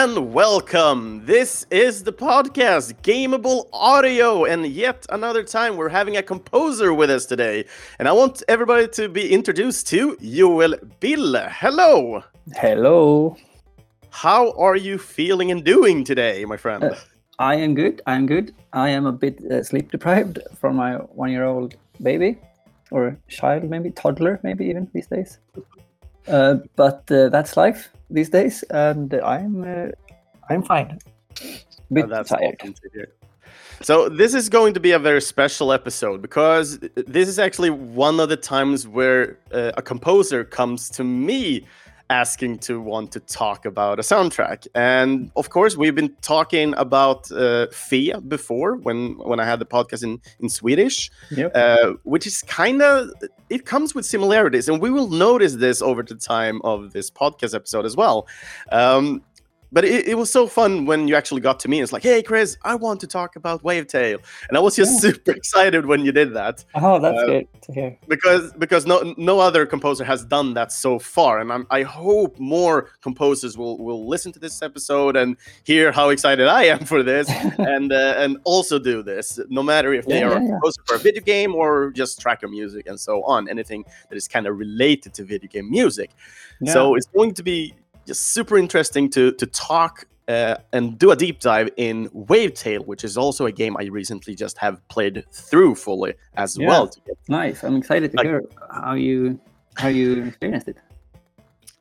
And welcome. This is the podcast, Gameable Audio, and yet another time we're having a composer with us today. And I want everybody to be introduced to Joel Bille. Hello. Hello. How are you feeling and doing today, my friend? Uh, I am good. I am good. I am a bit uh, sleep deprived from my one year old baby or child, maybe toddler, maybe even these days. Uh, but uh, that's life these days, and I'm uh, I'm fine. Bit Oh, that's tired. awesome to hear. So this is going to be a very special episode because this is actually one of the times where uh, a composer comes to me asking to want to talk about a soundtrack. And of course, we've been talking about uh, Fia before when when I had the podcast in in Swedish, Yep. uh, which is kind of it comes with similarities, and we will notice this over the time of this podcast episode as well. Um, but it, it was so fun when you actually got to me. It's like, hey, Chris, I want to talk about Wavetale, and I was just Yeah. super excited when you did that Oh, that's uh, good to hear. because because no no other composer has done that so far, and I'm, I hope more composers will will listen to this episode and hear how excited I am for this, and uh, and also do this, no matter if they Yeah, are yeah. composer for a video game or just tracker music and so on, anything that is kind of related to video game music. So it's going to be just super interesting to to talk uh, and do a deep dive in Wavetale, which is also a game I recently just have played through fully as Yeah. well. Nice. I'm excited to Like- hear how you how you experienced it.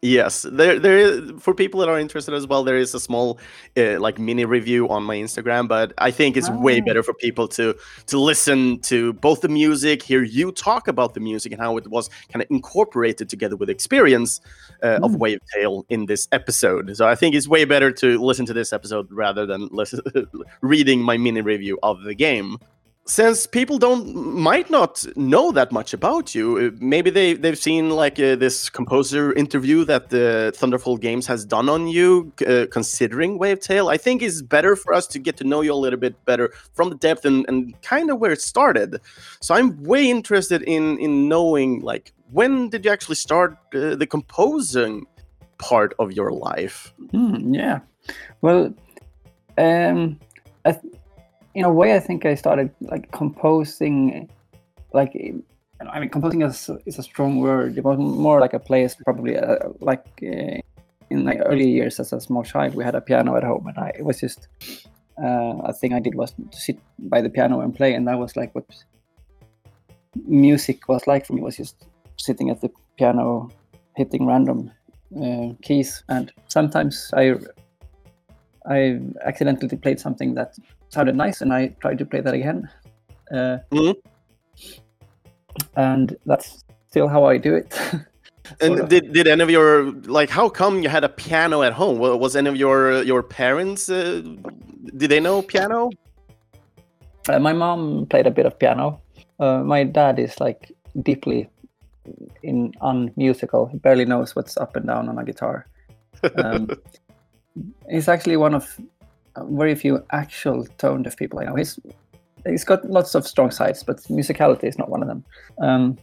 Yes, there there is for people that are interested as well. There is a small uh, like mini review on my Instagram, but I think it's way better for people to to listen to both the music, hear you talk about the music and how it was kind of incorporated together with experience uh, of Mm. Wavetale in this episode. So I think it's way better to listen to this episode rather than listen, reading my mini review of the game since people don't might not know that much about you uh, maybe they they've seen like uh, this composer interview that the thunderful games has done on you uh, considering wavetale i think it's better for us to get to know you a little bit better from the depth and, and kind of where it started. So i'm way interested in in knowing like when did you actually start uh, the composing part of your life? Hmm, yeah. Well, um, I, th- in a way, I think I started like composing, like I mean, composing is, is a strong word. It was more like a place, probably uh, like uh, in my early years as a small child. We had a piano at home, and I it was just uh, a thing I did was to sit by the piano and play, and that was like what music was like for me. Was just sitting at the piano, hitting random uh, keys, and sometimes I I accidentally played something that sounded nice, and I tried to play that again. Uh, Mhm. And that's still how I do it. And did, did any of your like how come you had a piano at home? Was any of your your parents uh, did they know piano? Uh, my mom played a bit of piano. Uh, my dad is like deeply in unmusical. He barely knows what's up and down on a guitar. Um, he's actually one of very few actual tone deaf people I know. He's he's got lots of strong sides, but musicality is not one of them. Um,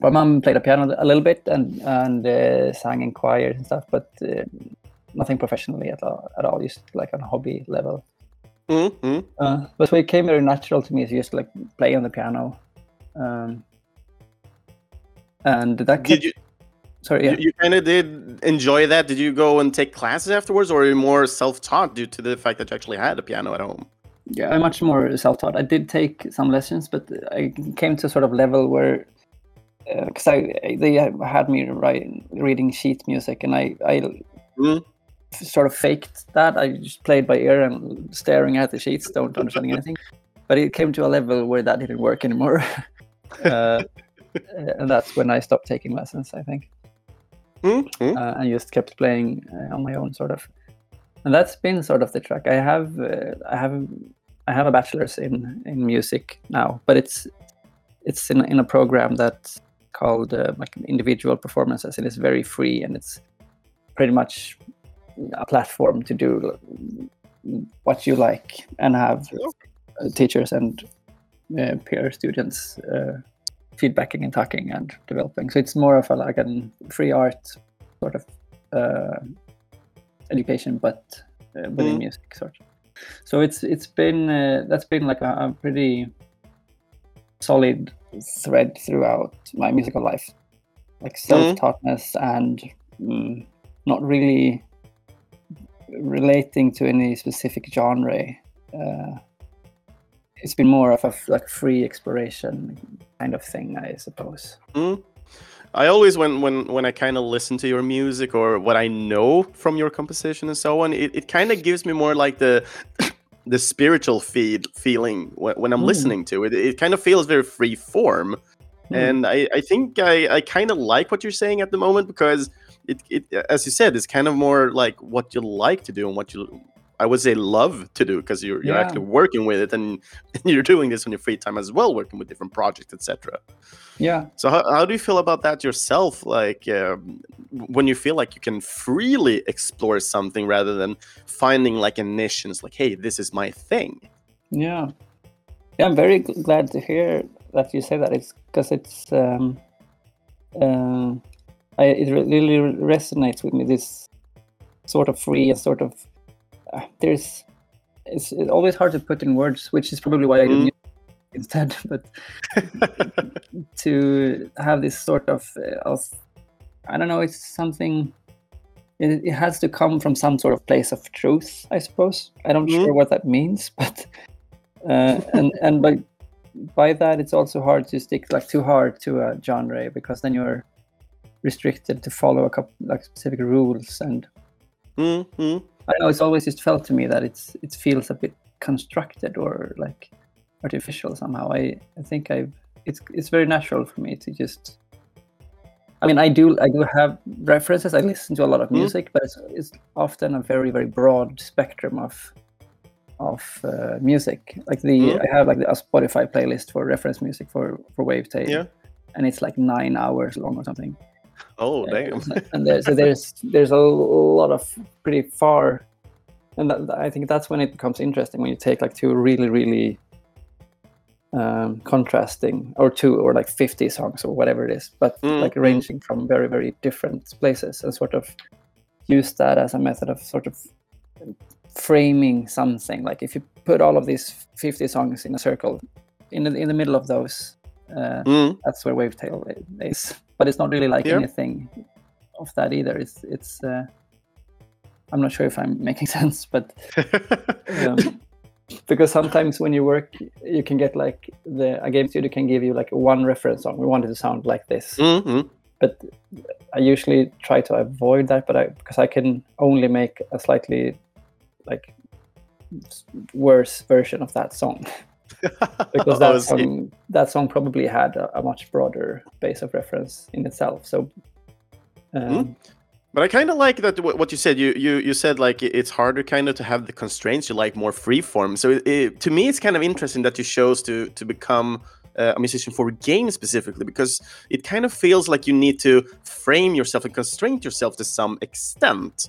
my mom played the piano a little bit and and uh, sang in choirs and stuff, but uh, nothing professionally at all. At all, just like on a hobby level. Mm-hmm. Uh, but so it came very natural to me to just like play on the piano. Um, and that Did you sorry, yeah. you, you kind of did enjoy that? Did you go and take classes afterwards, or are you more self-taught due to the fact that you actually had a piano at home? yeah, I'm much more self-taught. I did take some lessons, but I came to a sort of level where because I they had me write, reading sheet music, and I I Mm. sort of faked that. I just played by ear and staring at the sheets, don't understanding anything. But it came to a level where that didn't work anymore, uh, and that's when I stopped taking lessons. I think. Mm-hmm. uh, and just kept playing uh, on my own sort of. And that's been sort of the track. I have uh, i have i have a bachelor's in in music now but it's it's in, in a program that's called uh, like individual performances and it's very free and it's pretty much a platform to do what you like and have teachers and uh, peer students uh, feedbacking and talking and developing. So it's more of a like a free art sort of uh, education, but uh, within Mm. music, sort. So it's it's been uh, that's been like a, a pretty solid thread throughout my musical life, like self-taughtness and mm, not really relating to any specific genre. Uh, it's been more of a like free exploration kind of thing, I suppose. Mm. I always when when when I kind of listen to your music or what I know from your composition and so on, it, it kind of gives me more like the the spiritual feed feeling when, when I'm Mm. listening to it. It kind of feels very free form, Mm. and I, I think I, I kind of like what you're saying at the moment because it, it as you said, it's kind of more like what you like to do and what you I would say love to do because you're you're Yeah. actually working with it and you're doing this on your free time as well, working with different projects, etc. Yeah. So how, how do you feel about that yourself? Like um, when you feel like you can freely explore something rather than finding like a niche and it's like, hey, this is my thing. Yeah, yeah. I'm very glad to hear that you say that. It's because it's um, uh, I, it really resonates with me. This sort of free and sort of there's it's, it's always hard to put in words, which is probably why I do Mm. instead. But to have this sort of, uh, of I don't know, it's something. It, it has to come from some sort of place of truth, I suppose. I don't Mhm. sure what that means, but uh, and and by by that, it's also hard to stick like too hard to a genre because then you're restricted to follow a couple like specific rules and mm mm. I know. It's always just felt to me that it's it feels a bit constructed or like artificial somehow. I I think I've it's it's very natural for me to just. I mean, I do I do have references. I listen to a lot of Mm. music, but it's it's often a very very broad spectrum of of uh, music. Like the Mm. I have like a Spotify playlist for reference music for for Wavetale, Yeah. and it's like nine hours long or something Oh, damn. and there, so there's there's a lot of pretty far and that, i think that's when it becomes interesting when you take like two really really um, contrasting or two or like 50 songs or whatever it is but Mm, like mm. ranging from very very different places and sort of use that as a method of sort of framing something like if you put all of these 50 songs in a circle in the, in the middle of those uh, Mm. that's where Wavetale is. But it's not really like Yeah. anything of that either. It's it's. Uh, I'm not sure if I'm making sense, but um, because sometimes when you work, you can get like the a game studio can give you like one reference song. We want it to sound like this, mm mm. but I usually try to avoid that. But I because I can only make a slightly like worse version of that song because that song, that song probably had a, a much broader base of reference in itself. So, um, But I kind of like that what you said. You you you said like it's harder kind of to have the constraints. You like more free form. So it, it, to me, it's kind of interesting that you chose to to become uh, a musician for games specifically because it kind of feels like you need to frame yourself and constrain yourself to some extent.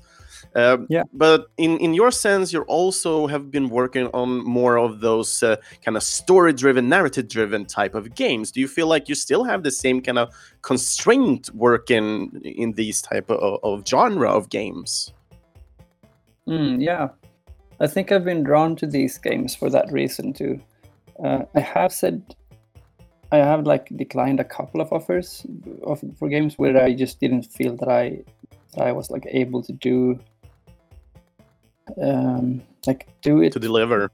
Um, Yeah. But in in your sense, you also have been working on more of those uh, kind of story-driven, narrative-driven type of games. Do you feel like you still have the same kind of constraint working in these type of, of genre of games? mm, yeah, I think I've been drawn to these games for that reason too. Uh, I have said I have like declined a couple of offers of, for games where I just didn't feel that I that I was like able to do um, like do it to deliver.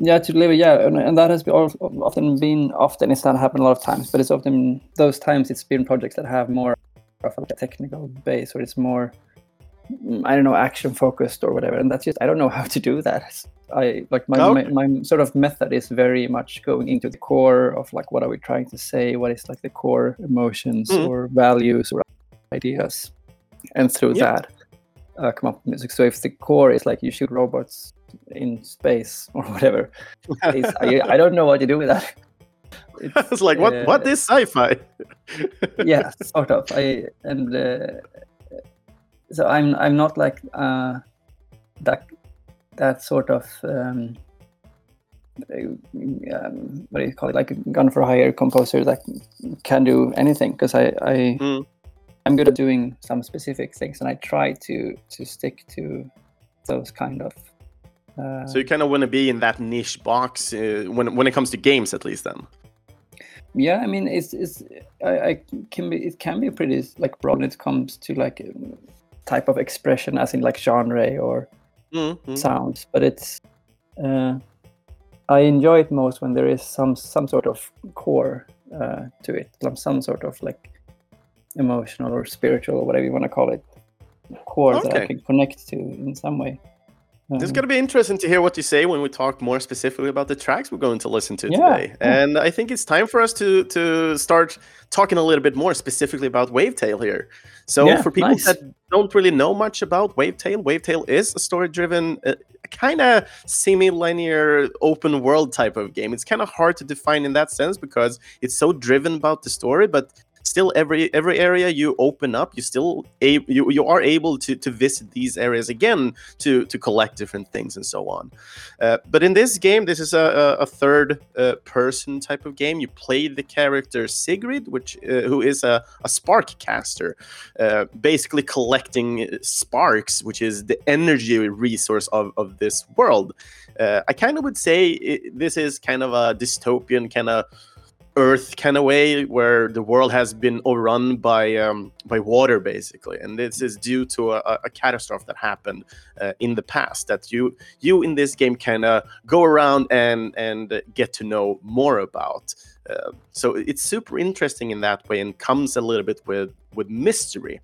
Yeah, to deliver. Yeah, and, and that has been often been often. It's not happened a lot of times, but it's often those times it's been projects that have more of a technical base, or it's more mm, I don't know action focused or whatever. And that's just I don't know how to do that. I like my, Okay. my my sort of method is very much going into the core of like what are we trying to say, what is like the core emotions Mhm. or values or ideas, and through Yeah. that uh, come up with music. So if the core is like you shoot robots in space or whatever, I, I don't know what to do with that. It's, it's like what what uh, is sci-fi? yeah, sort of. I and uh, so I'm I'm not like uh, that that sort of um, uh, um, what do you call it? Like a gun for hire composer that can do anything because I I Mm. I'm good at doing some specific things and I try to to stick to those kind of. Uh, so you kind of want to be in that niche box uh, when when it comes to games, at least. Then. Yeah, I mean, it's it's I, I can be it can be pretty like broad when it comes to like type of expression, as in like genre or mm-hmm. sounds, but it's. Uh, I enjoy it most when there is some some sort of core uh, to it, some some sort of like emotional or spiritual or whatever you want to call it core okay. that I can connect to in some way. Um, it's going to be interesting to hear what you say when we talk more specifically about the tracks we're going to listen to yeah, today. Yeah. And I think it's time for us to to start talking a little bit more specifically about Wavetale here. So yeah, for people nice. that don't really know much about Wavetale, Wavetale is a story-driven, uh, kind of semi-linear open world type of game. It's kind of hard to define in that sense because it's so driven about the story, but still every every area you open up you still a, you, you are able to to visit these areas again to to collect different things and so on. Uh, but in this game this is a, a third uh, person type of game. You play the character sigrid which uh, who is a, a spark caster uh, basically collecting sparks which is the energy resource of, of this world. Uh, i kind of would say it, this is kind of a dystopian kind of Earth kind of way, where the world has been overrun by um, by water, basically, and this is due to a, a catastrophe that happened uh, in the past. That you you in this game kind of go around and and get to know more about. Uh, so it's super interesting in that way, and comes a little bit with with mystery.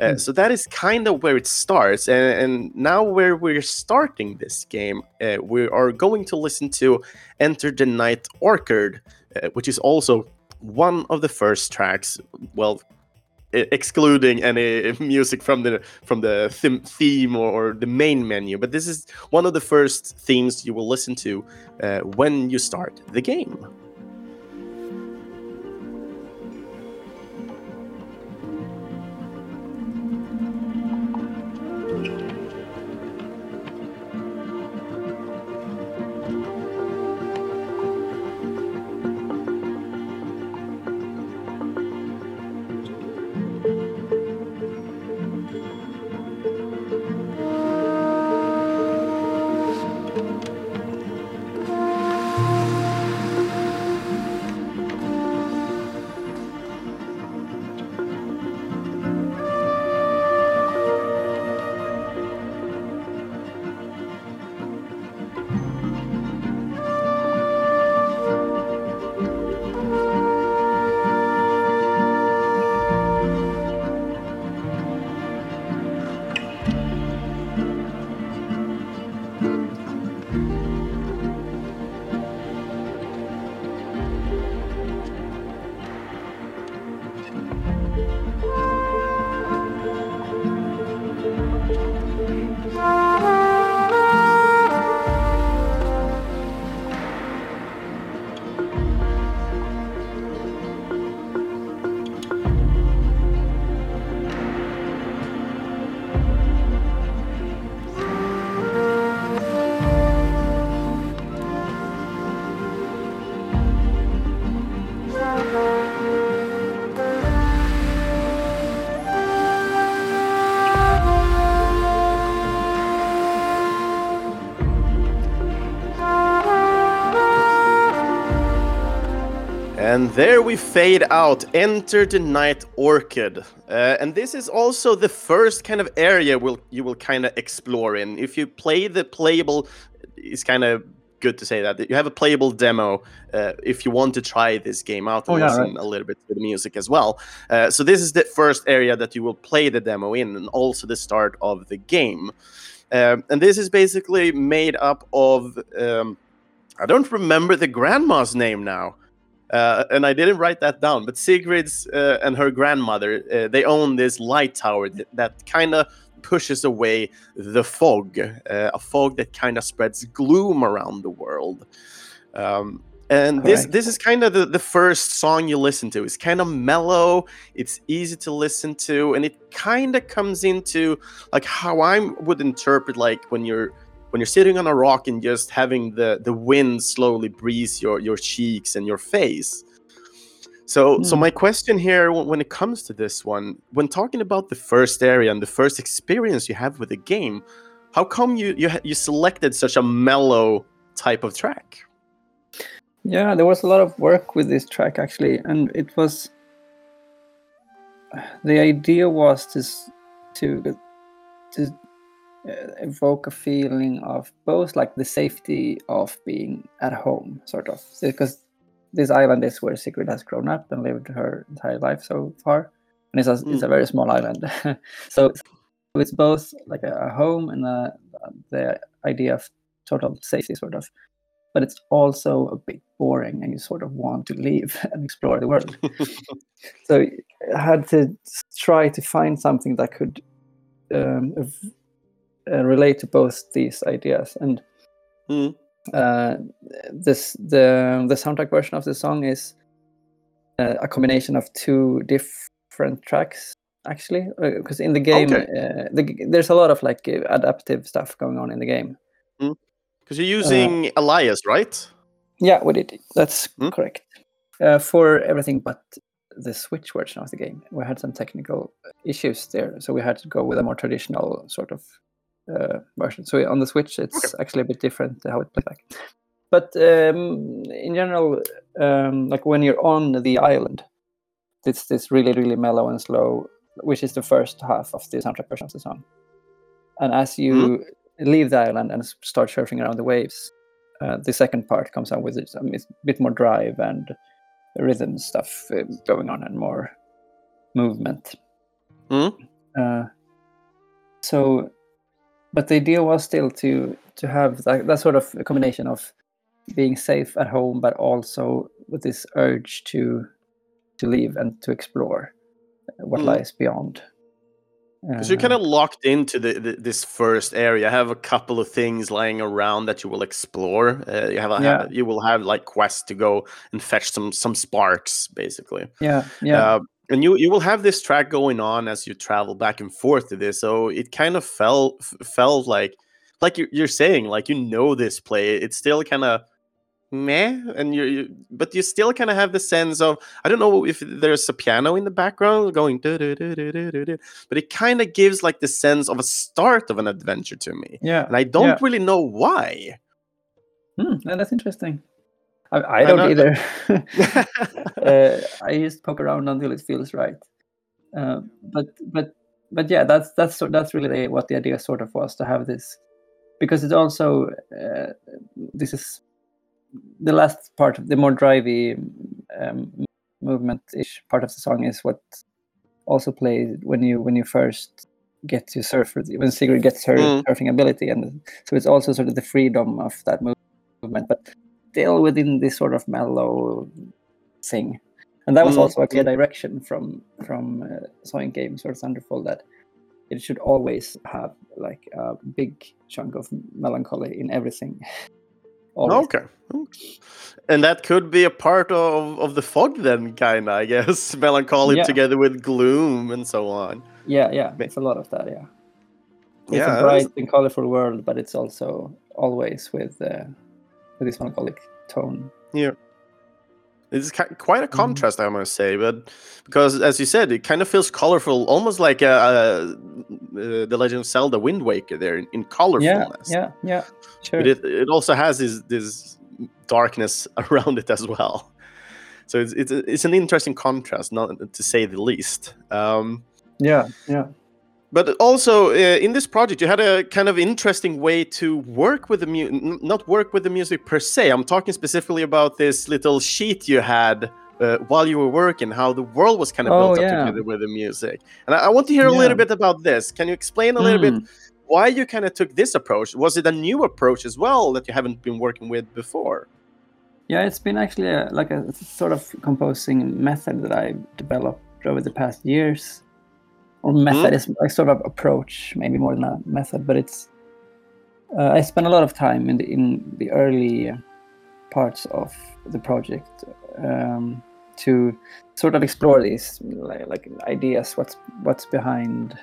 Uh, mm. So that is kind of where it starts, and, and now where we're starting this game, uh, we are going to listen to "Enter the Night Orchard," uh, which is also one of the first tracks. Well, excluding any music from the from the theme or, the main menu, but this is one of the first themes you will listen to uh, when you start the game. There we fade out, enter the night orchard. Uh, and this is also the first kind of area will you will kind of explore in. If you play the playable, it's kind of good to say that you have a playable demo uh, if you want to try this game out and oh, yeah, listen right. a little bit to the music as well. Uh, so this is the first area that you will play the demo in, and also the start of the game. Um, and this is basically made up of um, I don't remember the grandma's name now. Uh, and I didn't write that down, but Sigrid's uh, and her grandmother uh, they own this light tower that, that kind of pushes away the fog, uh, a fog that kind of spreads gloom around the world. Um, and this this is kind of the, the first song you listen to. It's kind of mellow, it's easy to listen to, and it kind of comes into like how I would interpret like when you're when you're sitting on a rock and just having the the wind slowly breeze your your cheeks and your face so mm. so my question here when it comes to this one when talking about the first area and the first experience you have with the game how come you you you selected such a mellow type of track? Yeah, there was a lot of work with this track actually, and it was the idea was to to to evoke a feeling of both like the safety of being at home, sort of, because this island is where Sigrid has grown up and lived her entire life so far, and it's a, mm. it's a very small island. so it's both like a, home and a, the idea of total safety, sort of but it's also a bit boring and you sort of want to leave and explore the world. so I had to try to find something that could um, uh, relate to both these ideas. And mm. uh, this the the soundtrack version of the song is uh, a combination of two different tracks actually because uh, in the game okay. Uh, the, there's a lot of like adaptive stuff going on in the game mm. Because you're using uh, Elias, right? Yeah, we did. That's hmm? correct. Uh, for everything but the Switch version of the game, we had some technical issues there, so we had to go with a more traditional sort of uh, version. So on the Switch, it's actually a bit different how it plays back. But um, in general, um, like when you're on the island, it's this really, really mellow and slow, which is the first half of the soundtrack version of the song. And as you mm leave the island and start surfing around the waves. Uh, the second part comes out with it, a bit more drive and rhythm stuff uh, going on and more movement. Mm. Uh, so, but the idea was still to to have that, that sort of combination of being safe at home, but also with this urge to to leave and to explore what mm. lies beyond. Because you're kind of locked into the, the, this first area. I have a couple of things lying around that you will explore. Uh, you have, a, yeah. you will have like quests to go and fetch some some sparks, basically. Yeah, yeah. Uh, and you you will have this track going on as you travel back and forth to this. So it kind of felt felt like like you're, you're saying like you know this play. It's still kind of meh and you, you but you still kind of have the sense of i don't know if there's a piano in the background going but it kind of gives like the sense of a start of an adventure to me yeah and i don't yeah. really know why hmm, that's interesting i, I don't either. Uh, i just poke around until it feels right. Uh, but but but yeah that's that's that's really what the idea sort of was to have this. Because it's also uh, this is the last part, of the more drivey um, movement-ish part of the song is what also plays when you when you first get to surf when Sigrid gets her mm. surfing ability, and so it's also sort of the freedom of that movement, but still within this sort of mellow thing. And that was mm. also a clear direction from from uh, Zoink Games or Thunderful that it should always have like a big chunk of melancholy in everything. Okay. And that could be a part of, of the fog then, kind of, I guess. Melancholy yeah. together with gloom and so on. Yeah, yeah. It's a lot of that, yeah. It's yeah, a bright and colorful world, but it's also always with, uh, with this melancholic tone. Yeah. It's quite a mm-hmm. contrast, mm. I must say, but because as you said, it kind of feels colorful, almost like a, a, a the Legend of Zelda: Wind Waker there in, in colorfulness. Yeah, yeah, yeah. Sure. But it, it also has this this darkness around it as well. So it's it's it's an interesting contrast, not to say the least. Um, yeah, yeah but also uh, in this project you had a kind of interesting way to work with the music not work with the music per se i'm talking specifically about this little sheet you had uh, while you were working how the world was kind of oh, built up together with the music and I, I want to hear yeah. a little bit about this can you explain a little mm. bit hmm. why you kind of took this approach was it a new approach as well that you haven't been working with before yeah it's been actually a, like a sort of composing method that i developed over the past years or method mm. is like sort of approach, maybe more than a method, but it's. Uh, I spent a lot of time in the in the early parts of the project um, to sort of explore these like, like, ideas, what's what's behind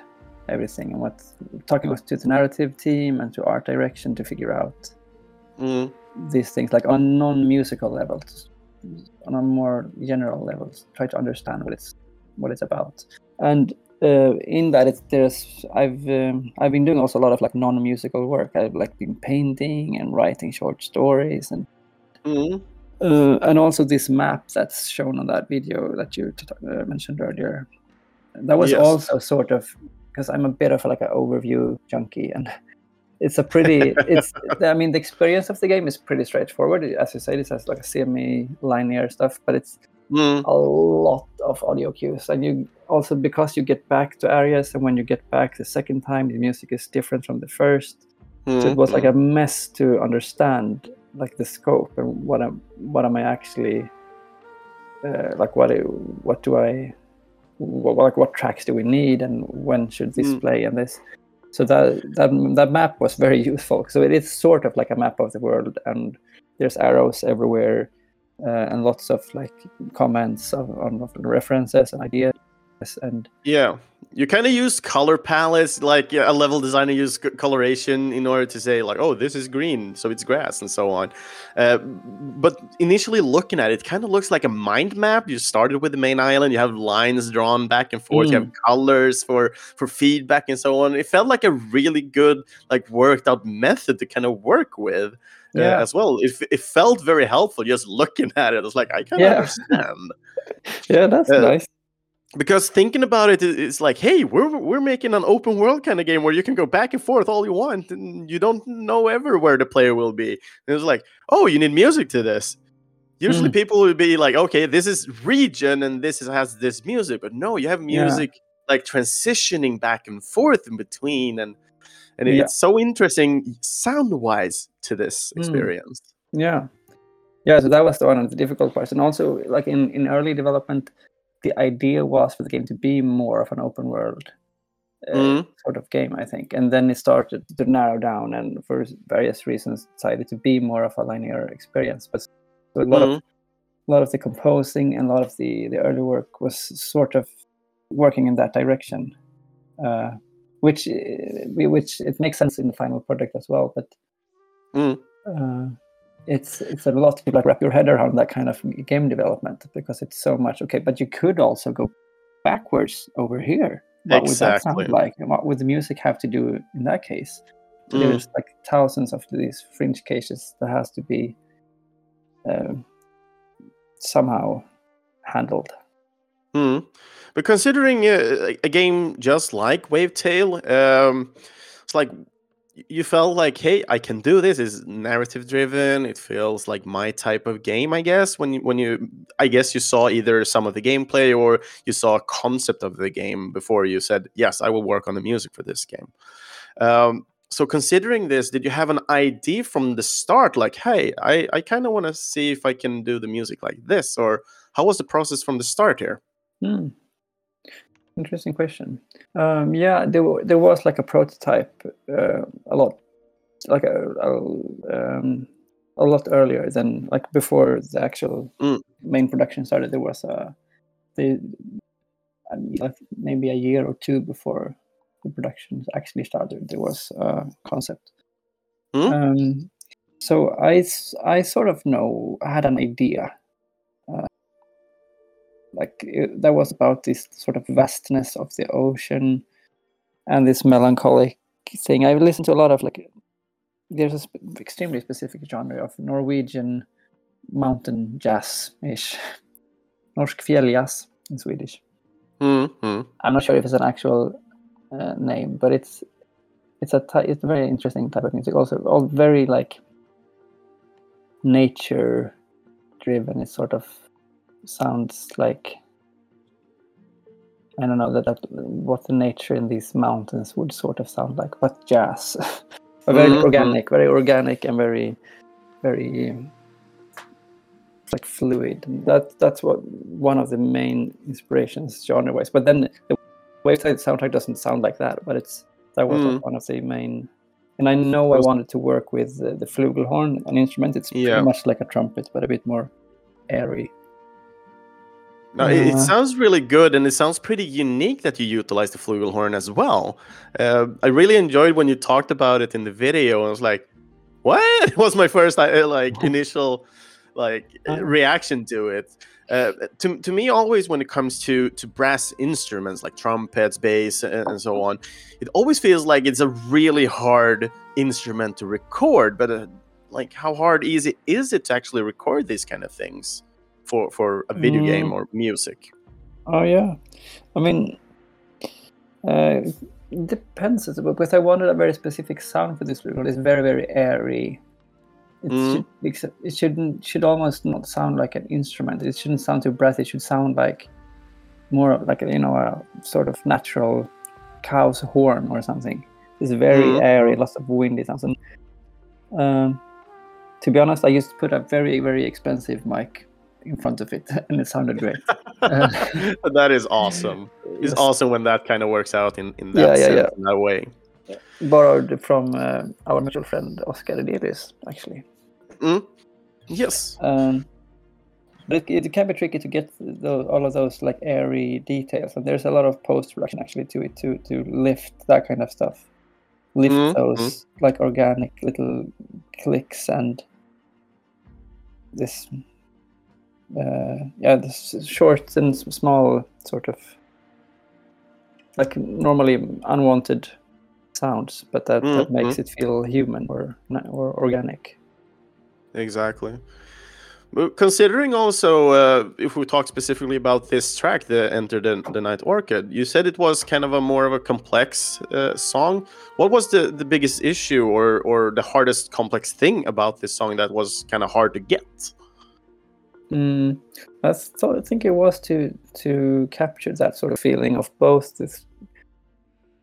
everything, and what talking with to the narrative team and to art direction to figure out mm. these things, like on non-musical levels, on a more general levels, try to understand what it's what it's about, and uh, in that it's there's I've um, I've been doing also a lot of like non-musical work. I've like been painting and writing short stories and Mm. uh, and also this map that's shown on that video that you t- uh, mentioned earlier. That was Yes. also sort of because I'm a bit of like an overview junkie and. It's a pretty. It's. I mean, the experience of the game is pretty straightforward. As you say, this has like a semi-linear stuff, but it's Mm. a lot of audio cues. And you also because you get back to areas and when you get back the second time the music is different from the first. So it was like a mess to understand like the scope and what am what am i actually uh, like what do- what do i what, like what tracks do we need and when should this Mm. play and this. So that that that map was very useful. So it is sort of like a map of the world and there's arrows everywhere uh, and lots of like comments of, on of references and ideas and Yeah, you kind of use color palettes, like yeah, a level designer uses c- coloration in order to say like, oh, this is green, so it's grass, and so on. Uh, but initially looking at it, it kind of looks like a mind map. You started with the main island, you have lines drawn back and forth, you have colors for for feedback and so on. It felt like a really good, like worked out method to kind of work with. Uh, Yeah. as well. It, it felt very helpful just looking at it. I was like, I can Yeah. understand yeah that's Uh, nice because thinking about it it- it's like hey we're we're making an open world kind of game where you can go back and forth all you want and you don't know ever where the player will be and it's like oh you need music to this usually Mm. people would be like okay this is region and this is, has this music but no you have Yeah. music like transitioning back and forth in between and and Yeah. it's so interesting sound wise to this Mm. experience Yeah, yeah. So that was the one of the difficult parts, and also like in in early development, the idea was for the game to be more of an open world uh, Mm. sort of game, I think, and then it started to narrow down, and for various reasons, decided to be more of a linear experience. But so a lot of Mhm. a lot of the composing and a lot of the the early work was sort of working in that direction, uh, which uh, which it makes sense in the final product as well, but Mm. uh, it's it's a lot to like wrap your head around that kind of game development because it's so much okay but you could also go backwards over here. What would that sound like? And what would the music have to do in that case? So Mm. there's like thousands of these fringe cases that has to be um somehow handled Hmm. But considering uh, a game just like Wavetale, um, it's like you felt like, hey, I can do this. It's narrative driven. It feels like my type of game, I guess. When you, when you, I guess you saw either some of the gameplay or you saw a concept of the game before you said, yes, I will work on the music for this game. Um, so considering this, did you have an idea from the start, like, hey, I, I kind of want to see if I can do the music like this, or how was the process from the start here? Hmm. Interesting question. Um, yeah, there wa- there was like a prototype uh, a lot, like a, a um, a lot earlier than like before the actual Mm. main production started. There was a the I mean, like maybe a year or two before the production actually started. There was a concept. Mm. Um, so I, I sort of know I had an idea like it, that was about this sort of vastness of the ocean and this melancholic thing. I listened to a lot of like there's a sp- extremely specific genre of Norwegian mountain jazz ish, Norsk fjälljazz in Swedish. Mm-hmm. I'm not sure if it's an actual uh, name, but it's it's a ty- it's a very interesting type of music. Also, all very like nature driven. It's sort of sounds like I don't know that, that what the nature in these mountains would sort of sound like, but jazz, very Mhm. organic, very organic, and very very like fluid. That that's what one of the main inspirations genre wise. But then the Wayside soundtrack doesn't sound like that, but it's that was Mm. one of the main. And I know I wanted to work with uh, the flugelhorn, an instrument. It's Yeah. pretty much like a trumpet, but a bit more airy. No, it, it Uh, sounds really good, and it sounds pretty unique that you utilize the flugelhorn as well. Uh, I really enjoyed when you talked about it in the video. I was like, "What?" It was my first uh, like initial like Oh. reaction to it. Uh, to, to me, always when it comes to to brass instruments like trumpets, bass, and, and so on, it always feels like it's a really hard instrument to record. But uh, like, how hard easy is it to actually record these kind of things for for a video game Mm. or music? Oh yeah, I mean, uh, it depends. Because I wanted a very specific sound for this record. It's very very airy. It Mm. should, it shouldn't should almost not sound like an instrument. It shouldn't sound too breathy. It should sound like more of like a, you know a sort of natural cow's horn or something. It's very Mm. airy, lots of windy sounds. And um, to be honest, I used to put a very very expensive mic in front of it, and it sounded great. that is awesome. It's Yes. awesome when that kind of works out in in that yeah, sense, yeah. in that way. borrowed from uh, our mutual friend Oscar Edelius, actually. Yes. Um, but it, it can be tricky to get those, all of those like airy details, and there's a lot of post production actually to it to to lift that kind of stuff, lift Mhm, those like organic little clicks and this, uh, yeah, this short and small sort of like normally unwanted sounds, but that, that Mhm, makes it feel human or or organic. Exactly. But considering also, uh, if we talk specifically about this track, the Enter the, the Night Orchard, you said it was kind of a more of a complex uh, song. What was the, the biggest issue or, or the hardest complex thing about this song that was kind of hard to get? Mm, I thought I think it was to to capture that sort of feeling of both this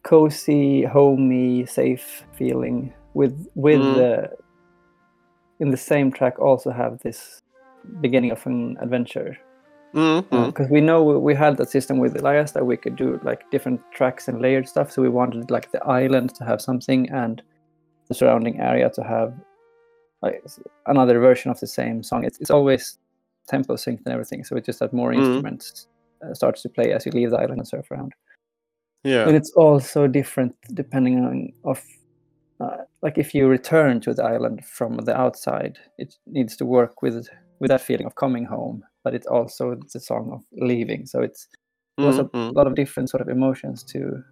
cozy, homey, safe feeling with with Mm. the in the same track also have this beginning of an adventure Mm-hmm. because we know we- we had that system with Elias that we could do like different tracks and layered stuff. So we wanted like the island to have something and the surrounding area to have like another version of the same song. It's it's always tempo synced and everything. So it just that more Mhm. instruments uh, starts to play as you leave the island and surf around. Yeah. And it's also different depending on of uh, like if you return to the island from the outside, it needs to work with with that feeling of coming home, but it's also the song of leaving. So it's it was a lot of different sort of emotions to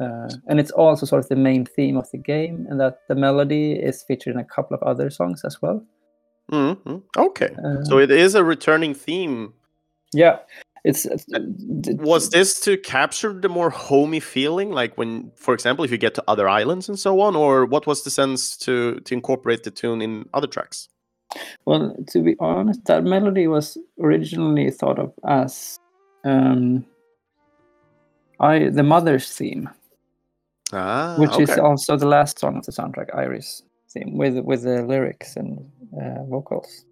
uh, and it's also sort of the main theme of the game and that the melody is featured in a couple of other songs as well Mhm. Okay. uh, So it is a returning theme. yeah it's it's- Was this to capture the more homey feeling, like when, for example, if you get to other islands and so on, or what was the sense to to incorporate the tune in other tracks? well to be honest that melody was originally thought of as um i the mother's theme Ah, which is also the last song of the soundtrack iris with with the lyrics and uh, vocals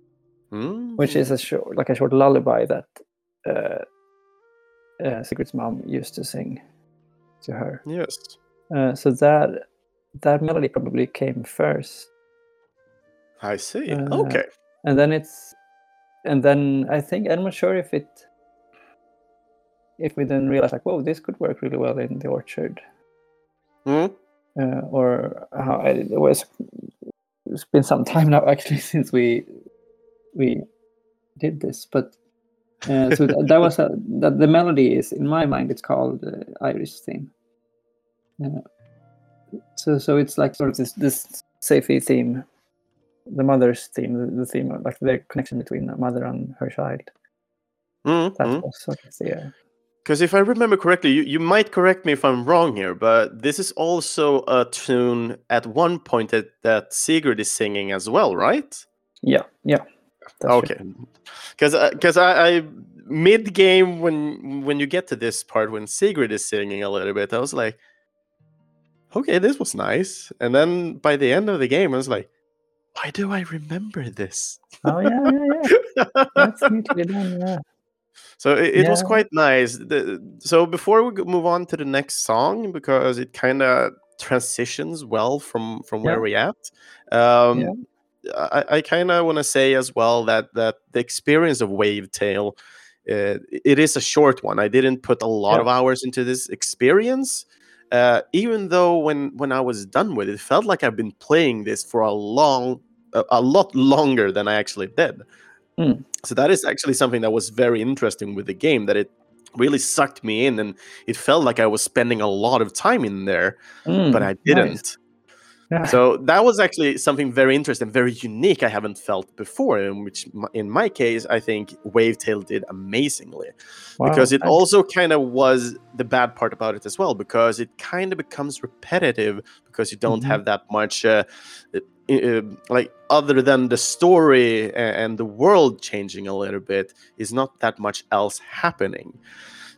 which is a short, like a short lullaby that uh, uh, Sigrid's mom used to sing to her. Mm, yes. Uh, so that that melody probably came first, I see. Uh, okay. and then it's, and then I think I'm not sure if it, if we then realize like, whoa, this could work really well in the orchard, Mm, uh, or how I, it was. It's been some time now actually since we we did this, but uh, so th- that was a, that the melody is in my mind it's called uh, Iris theme. Uh, so so it's like sort of this this safety theme, the mother's theme, the, the theme of like the connection between a mother and her child. mm, That mm. was sort of the uh, Because if I remember correctly, you, you might correct me if I'm wrong here, but this is also a tune at one point that, that Sigrid is singing as well, right? yeah yeah. that's okay. Because because uh, I, I mid game when when you get to this part when Sigrid is singing a little bit, I was like, okay, this was nice, and then by the end of the game, I was like, why do I remember this? Oh yeah yeah yeah. That's neatly done. Yeah. So it, it was quite nice. The, so before we move on to the next song, because it kind of transitions well from from where Yeah. we at. Um, Yeah. I, I kind of want to say as well that that the experience of Wavetale, uh, it is a short one. I didn't put a lot Yeah. of hours into this experience. Uh, even though when when I was done with it, it felt like I've been playing this for a long a, a lot longer than I actually did. Mm. So that is actually something that was very interesting with the game that it really sucked me in and it felt like I was spending a lot of time in there, Mm, but I didn't. nice. Yeah. So that was actually something very interesting, very unique I haven't felt before, in which in my case I think Wavetale did amazingly because it thanks. also kind of was the bad part about it as well because it kind of becomes repetitive because you don't Mhm. have that much uh, uh, like other than the story and the world changing a little bit is not that much else happening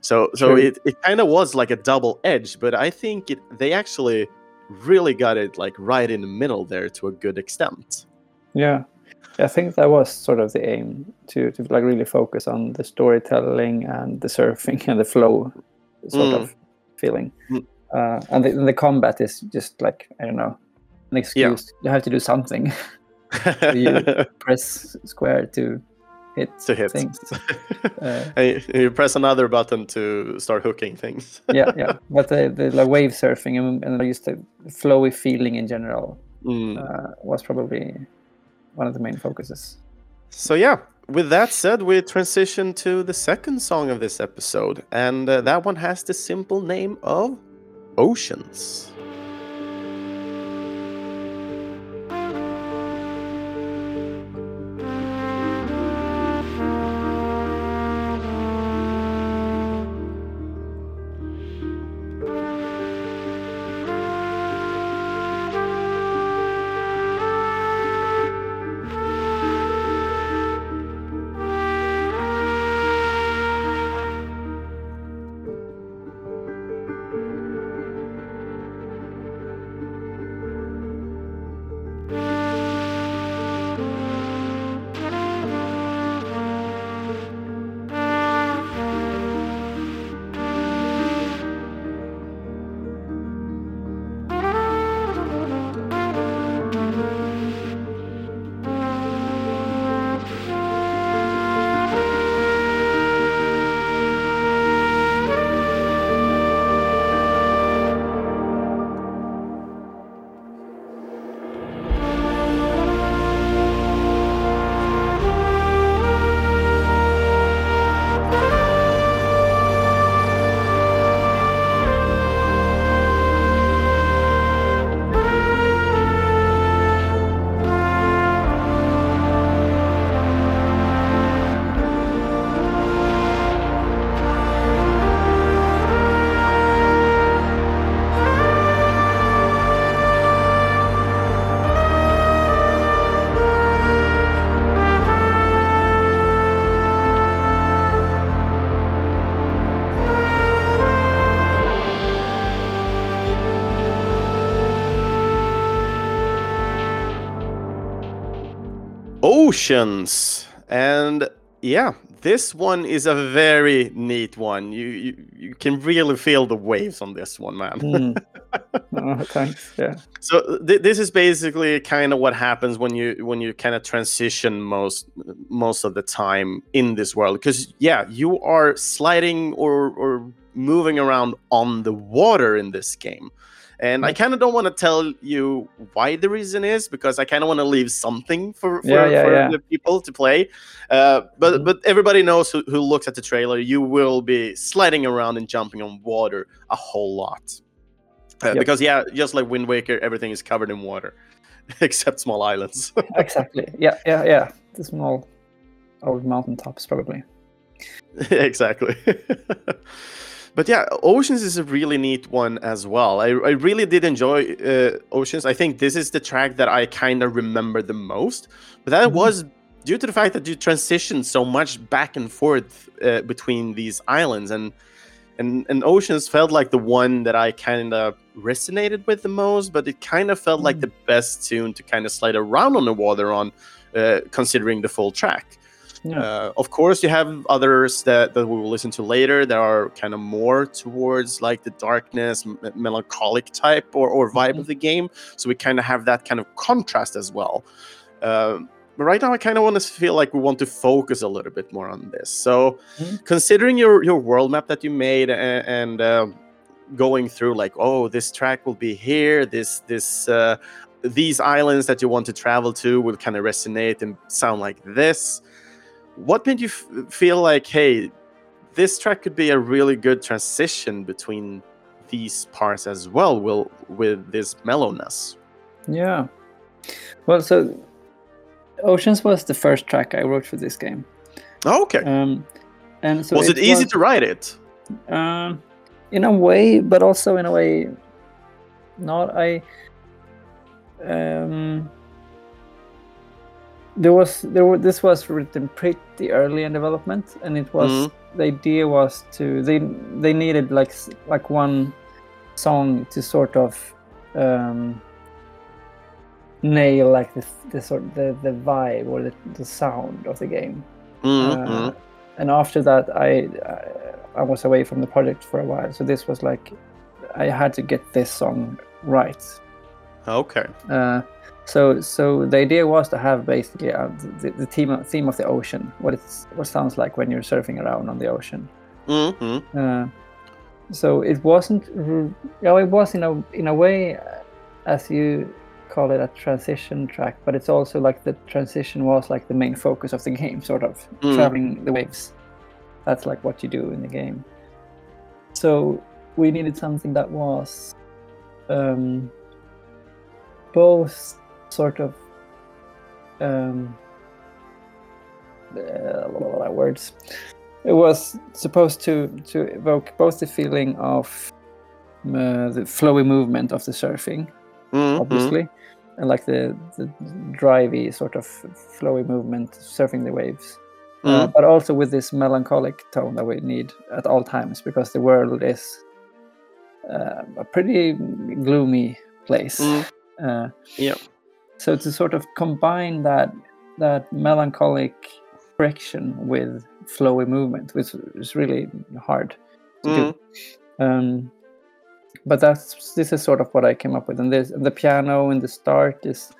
so so True. it, it kind of was like a double edge but i think it they actually really got it like right in the middle there to a good extent Yeah, I think that was sort of the aim to to like really focus on the storytelling and the surfing and the flow sort Mm. of feeling. Mm. Uh, and the, the combat is just like I don't know, an excuse. You have to do something. you press square to hit to hit things. Uh, and you- you press another button to start hooking things yeah, yeah. But the, the like wave surfing and, and just the flowy feeling in general Mm. uh, was probably one of the main focuses. So yeah, with that said, we transition to the second song of this episode, and uh, that one has the simple name of Oceans. And yeah, this one is a very neat one. You you, you can really feel the waves on this one, man. Mm. oh, thanks. Yeah. So th- this is basically kind of what happens when you when you kind of transition most most of the time in this world because yeah you are sliding or or moving around on the water in this game and I kind of don't want to tell you why the reason is because I kind of want to leave something for for, Yeah, yeah, for yeah. the people to play. Uh, but Mhm. but everybody knows who, who looks at the trailer. You will be sliding around and jumping on water a whole lot. Uh, Yep. Because yeah, just like Wind Waker, everything is covered in water, except small islands. Exactly. Yeah. Yeah. Yeah. The small old mountaintops, probably. exactly. But yeah, Oceans is a really neat one as well. I, I really did enjoy uh, Oceans. I think this is the track that I kind of remember the most. But that Mhm. was due to the fact that you transitioned so much back and forth uh, between these islands and and and Oceans felt like the one that I kind of resonated with the most, but it kind of felt like Mm. the best tune to kind of slide around on the water on, uh, considering the full track. Yeah. Uh, of course, you have others that, that we will listen to later that are kind of more towards like the darkness, m- melancholic type or, or vibe of the game. So we kind of have that kind of contrast as well. Um, but right now, I kind of want to feel like we want to focus a little bit more on this. So, Mhm. considering your your world map that you made and, and um, going through like, oh, this track will be here, this this uh, these islands that you want to travel to will kind of resonate and sound like this. What made you f- feel like, hey, this track could be a really good transition between these parts as well, will with this mellowness? Yeah. Well, so Oceans was the first track I wrote for this game. Oh, okay. Um, and so was it, easy to write it? Um, in a way, but also in a way, not. I um, there was there were this was written pretty early in development, and it was Mhm. the idea was to they they needed like like one song to sort of um, nail like the the sort the the vibe or the, the sound of the game. Mhm, Uh, and after that, I, I I was away from the project for a while. So this was like I had to get this song right. Okay. Uh, so so the idea was to have basically uh, the, the theme theme of the ocean, what it's what it sounds like when you're surfing around on the ocean. hmm Uh, so it wasn't, yeah, it was in a in a way, uh, as you call it, a transition track, but it's also like the transition was like the main focus of the game, sort of Mm. traveling the waves. That's like what you do in the game. So we needed something that was um, both sort of um, uh, words it was supposed to to evoke both the feeling of uh, the flowy movement of the surfing, hmm obviously, and like the the drivey sort of flowy movement surfing the waves, uh, Mhm. but also with this melancholic tone that we need at all times because the world is uh, a pretty gloomy place. Mm. Uh, Yeah. So to sort of combine that that melancholic friction with flowy movement, which is really hard to Mm. do. Um, but that's this is sort of what I came up with, and this the piano in the start is.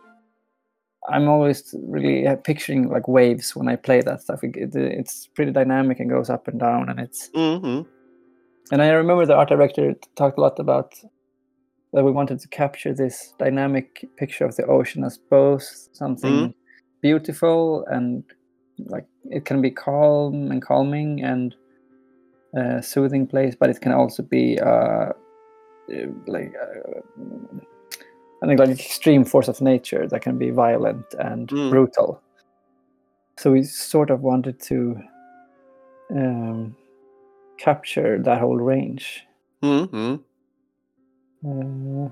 I'm always really uh, picturing like waves when I play that stuff. It, it- it's pretty dynamic and goes up and down, and it's hmm and I remember the art director talked a lot about that we wanted to capture this dynamic picture of the ocean as both something beautiful and like it can be calm and calming and uh, soothing place, but it can also be uh, uh, like uh, I think like extreme force of nature that can be violent and Mm. brutal. So we sort of wanted to um, capture that whole range. hmm Uh,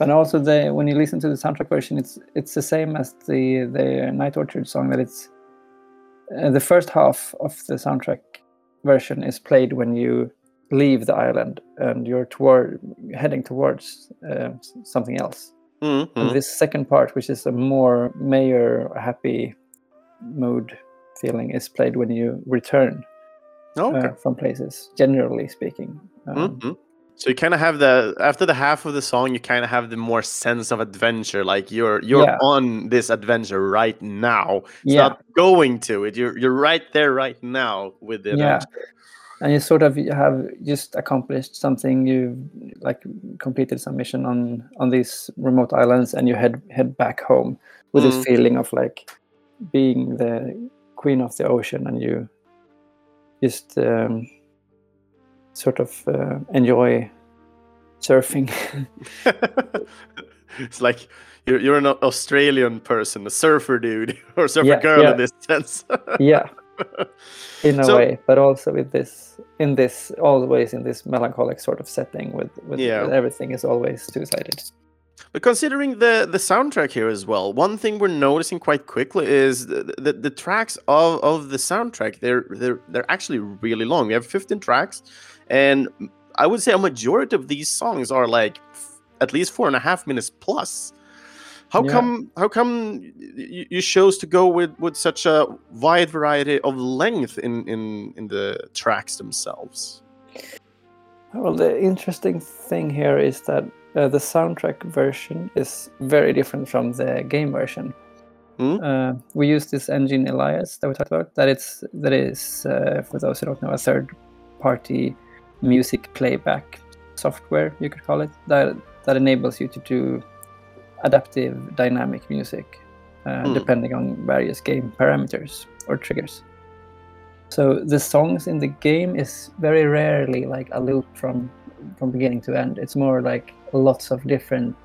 and also the when you listen to the soundtrack version, it's it's the same as the the Night Orchard song. That it's uh, the first half of the soundtrack version is played when you leave the island and you're toward heading towards uh, something else. hmm And this second part, which is a more mayor happy mood feeling, is played when you return Okay. uh, from places. Generally speaking. Um, Mhm. So you kind of have the after the half of the song, you kind of have the more sense of adventure, like you're you're Yeah. on this adventure right now. It's Yeah. not going to it. You're you're right there right now with the Yeah. adventure. and you sort of have just accomplished something you like completed some mission on on these remote islands and you head head back home with Mm. this feeling of like being the queen of the ocean and you just um, sort of uh, enjoy surfing it's like you're you're an Australian person, a surfer dude or surfer Yeah, girl yeah. in this sense. yeah in a So- way but also with this in this always in this melancholic sort of setting with with, Yeah. with everything is always two-sided But considering the the soundtrack here as well, one thing we're noticing quite quickly is the the, the tracks of, of the soundtrack. They're they're they're actually really long. We have 15 tracks, and I would say a majority of these songs are like f- at least four and a half minutes plus. How Yeah. come how come you, chose to go with with such a wide variety of length in in in the tracks themselves? Well, the interesting thing here is that uh, the soundtrack version is very different from the game version. Hmm? Uh, we use this engine Elias that we talked about. That it's that is uh, for those who don't know a third-party music playback software you could call it that that enables you to do adaptive dynamic music, uh, Hmm. depending on various game parameters or triggers. So the songs in the game is very rarely like a loop from from beginning to end. It's more like lots of different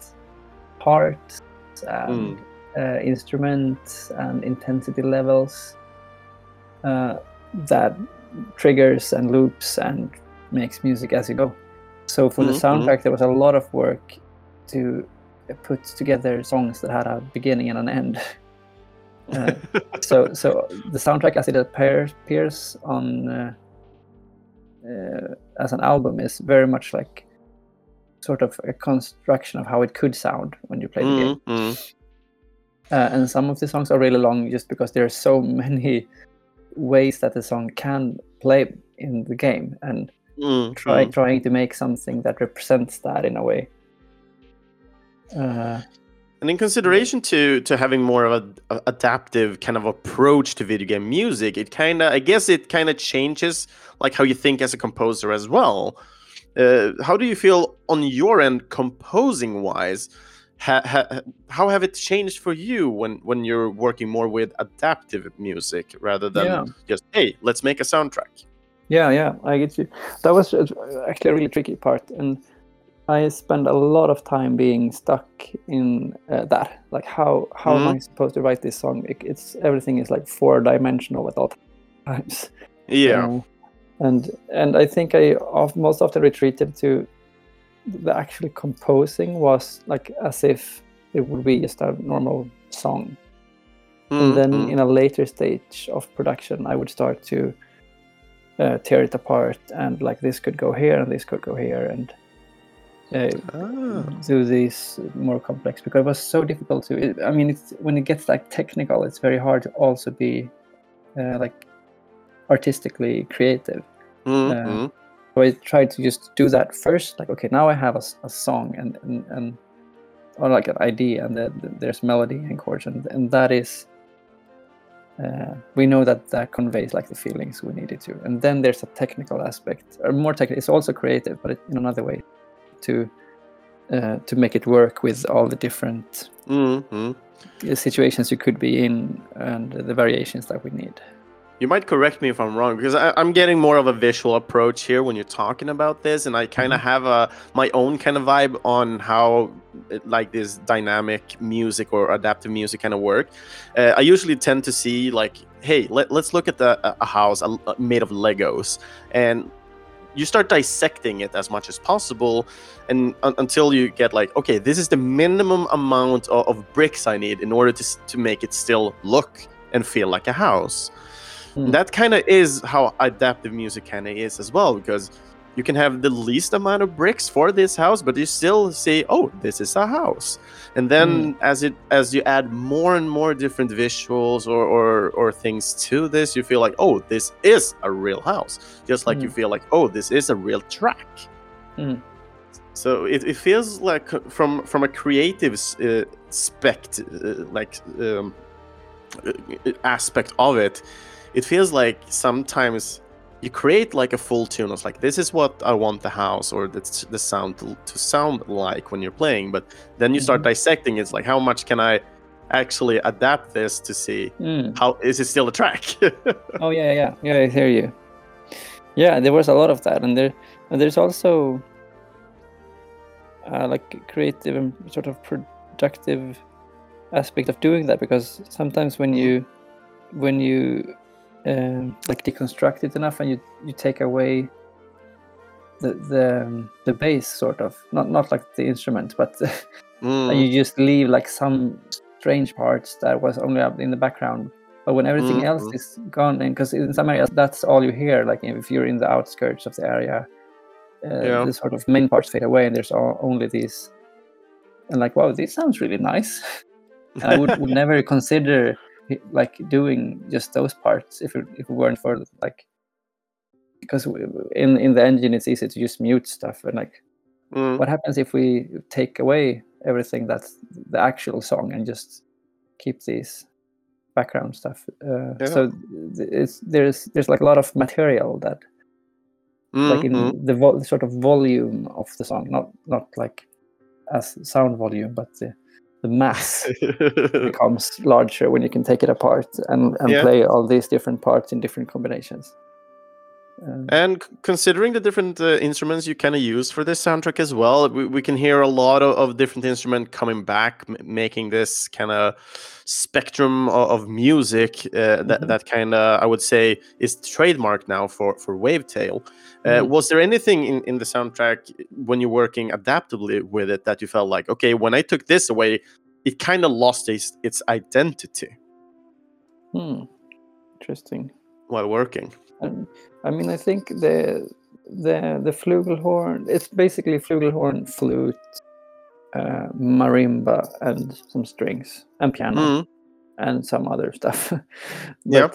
parts and uh, instruments and intensity levels uh, that triggers and loops and makes music as you go. So for the Mhm, mhm. soundtrack, there was a lot of work to put together songs that had a beginning and an end. Uh, so so the soundtrack as it appears, appears on uh, uh, as an album is very much like sort of a construction of how it could sound when you play the game. Mm, mm. Uh, and some of the songs are really long just because there are so many ways that the song can play in the game and Mm, try mm. trying to make something that represents that in a way. Uh, And in consideration to to having more of a, a adaptive kind of approach to video game music, it kind of I guess it kind of changes like how you think as a composer as well. Uh, how do you feel on your end, composing wise? Ha, ha, how have it changed for you when when you're working more with adaptive music rather than Yeah. just hey, let's make a soundtrack? Yeah, yeah, I get you. That was actually a really tricky part, and I spent a lot of time being stuck in uh, that. Like, how how am I supposed to write this song? It, it's everything is like four dimensional at all times. Yeah. Uh, and and I think I of, most often retreated to the actually composing was like as if it would be just a normal song Mm, and then mm. in a later stage of production i would start to uh, tear it apart and like this could go here and this could go here and uh, Ah. do these more complex because it was so difficult to it, i mean it's when it gets like technical it's very hard to also be uh, like artistically creative Mm, uh, so I tried to just do that first. Like, okay, now I have a, a song and, and and or like an idea, and then there's melody and chords, and and that is. Uh, we know that that conveys like the feelings we needed to, and then there's a technical aspect, or more technical. It's also creative, but in another way, to uh, to make it work with all the different Mm, mm. uh, situations you could be in and the variations that we need. You might correct me if I'm wrong because I, I'm getting more of a visual approach here when you're talking about this, and I kind of have a my own kind of vibe on how it, like this dynamic music or adaptive music kind of work. Uh, I usually tend to see like, hey, let, let's look at the a- house uh, made of Legos, and you start dissecting it as much as possible, and un- until you get like, okay, this is the minimum amount of, of bricks I need in order to to make it still look and feel like a house. Mm. That kind of is how adaptive music kind of is as well, because you can have the least amount of bricks for this house, but you still say, "Oh, this is a house." And then as it as you add more and more different visuals or or, or things to this, you feel like, "Oh, this is a real house," just like you feel like, "Oh, this is a real track." Mm. So it, it feels like uh, from from a creative uh, spect uh, like um, uh, aspect of it, it feels like sometimes you create like a full tune. It's like this is what I want the house or the, the sound to, to sound like when you're playing. But then you start Mhm. dissecting. It's like how much can I actually adapt this to see Mm. how is it still a track? Oh yeah, yeah, yeah. I hear you. Yeah, there was a lot of that, and there, and there's also uh, like creative and sort of productive aspect of doing that because sometimes when you, when you, um, like deconstruct it enough and you you take away the the um, the bass sort of not not like the instrument but Mm, and you just leave like some strange parts that was only up in the background but when everything else Mhm. is gone and because in some areas that's all you hear like if you're in the outskirts of the area uh, Yeah. the sort of main parts fade away and there's all, only these and like wow this sounds really nice and i would, would never consider like doing just those parts if it, if it weren't for like because in in the engine it's easy to just mute stuff and like mm, what happens if we take away everything that's the actual song and just keep these background stuff uh, Yeah. so th- it's there's there's like a lot of material that mm, like in mm. the vo- sort of volume of the song not not like as sound volume but the, the mass becomes larger when you can take it apart and, and Yeah. play all these different parts in different combinations. Um, And considering the different uh, instruments you kind of use for this soundtrack as well, we, we can hear a lot of, of different instruments coming back, m- making this kind of spectrum of, of music uh, that Mhm. that kind of I would say is trademark now for for Wavetale. Uh, Mhm. Was there anything in, in the soundtrack when you're working adaptively with it that you felt like, okay, when I took this away, it kind of lost its its identity hmm, interesting. while working? Um, I mean, I think the the the flugelhorn. It's basically flugelhorn, flute, uh, marimba, and some strings and piano Mm, and some other stuff. Yeah.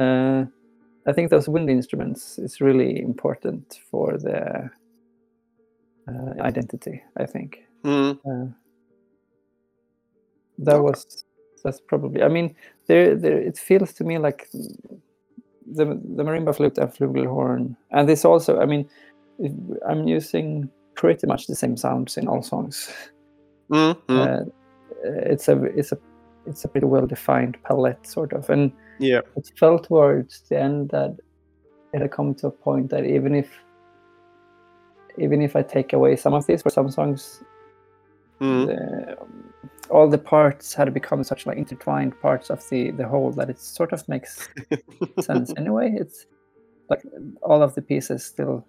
uh, I think those wind instruments is really important for the uh, identity. I think mm, that was that's probably. I mean, there there it feels to me like the the marimba flute and flugelhorn, and this also. I mean, I'm using pretty much the same sounds in all songs. mm, mm. Uh, it's a it's a it's a pretty well defined palette sort of, and yeah. it felt towards the end that it had come to a point that even if even if I take away some of these for some songs, Mm. the, um, all the parts had become such like intertwined parts of the the whole that it sort of makes sense anyway. It's like all of the pieces still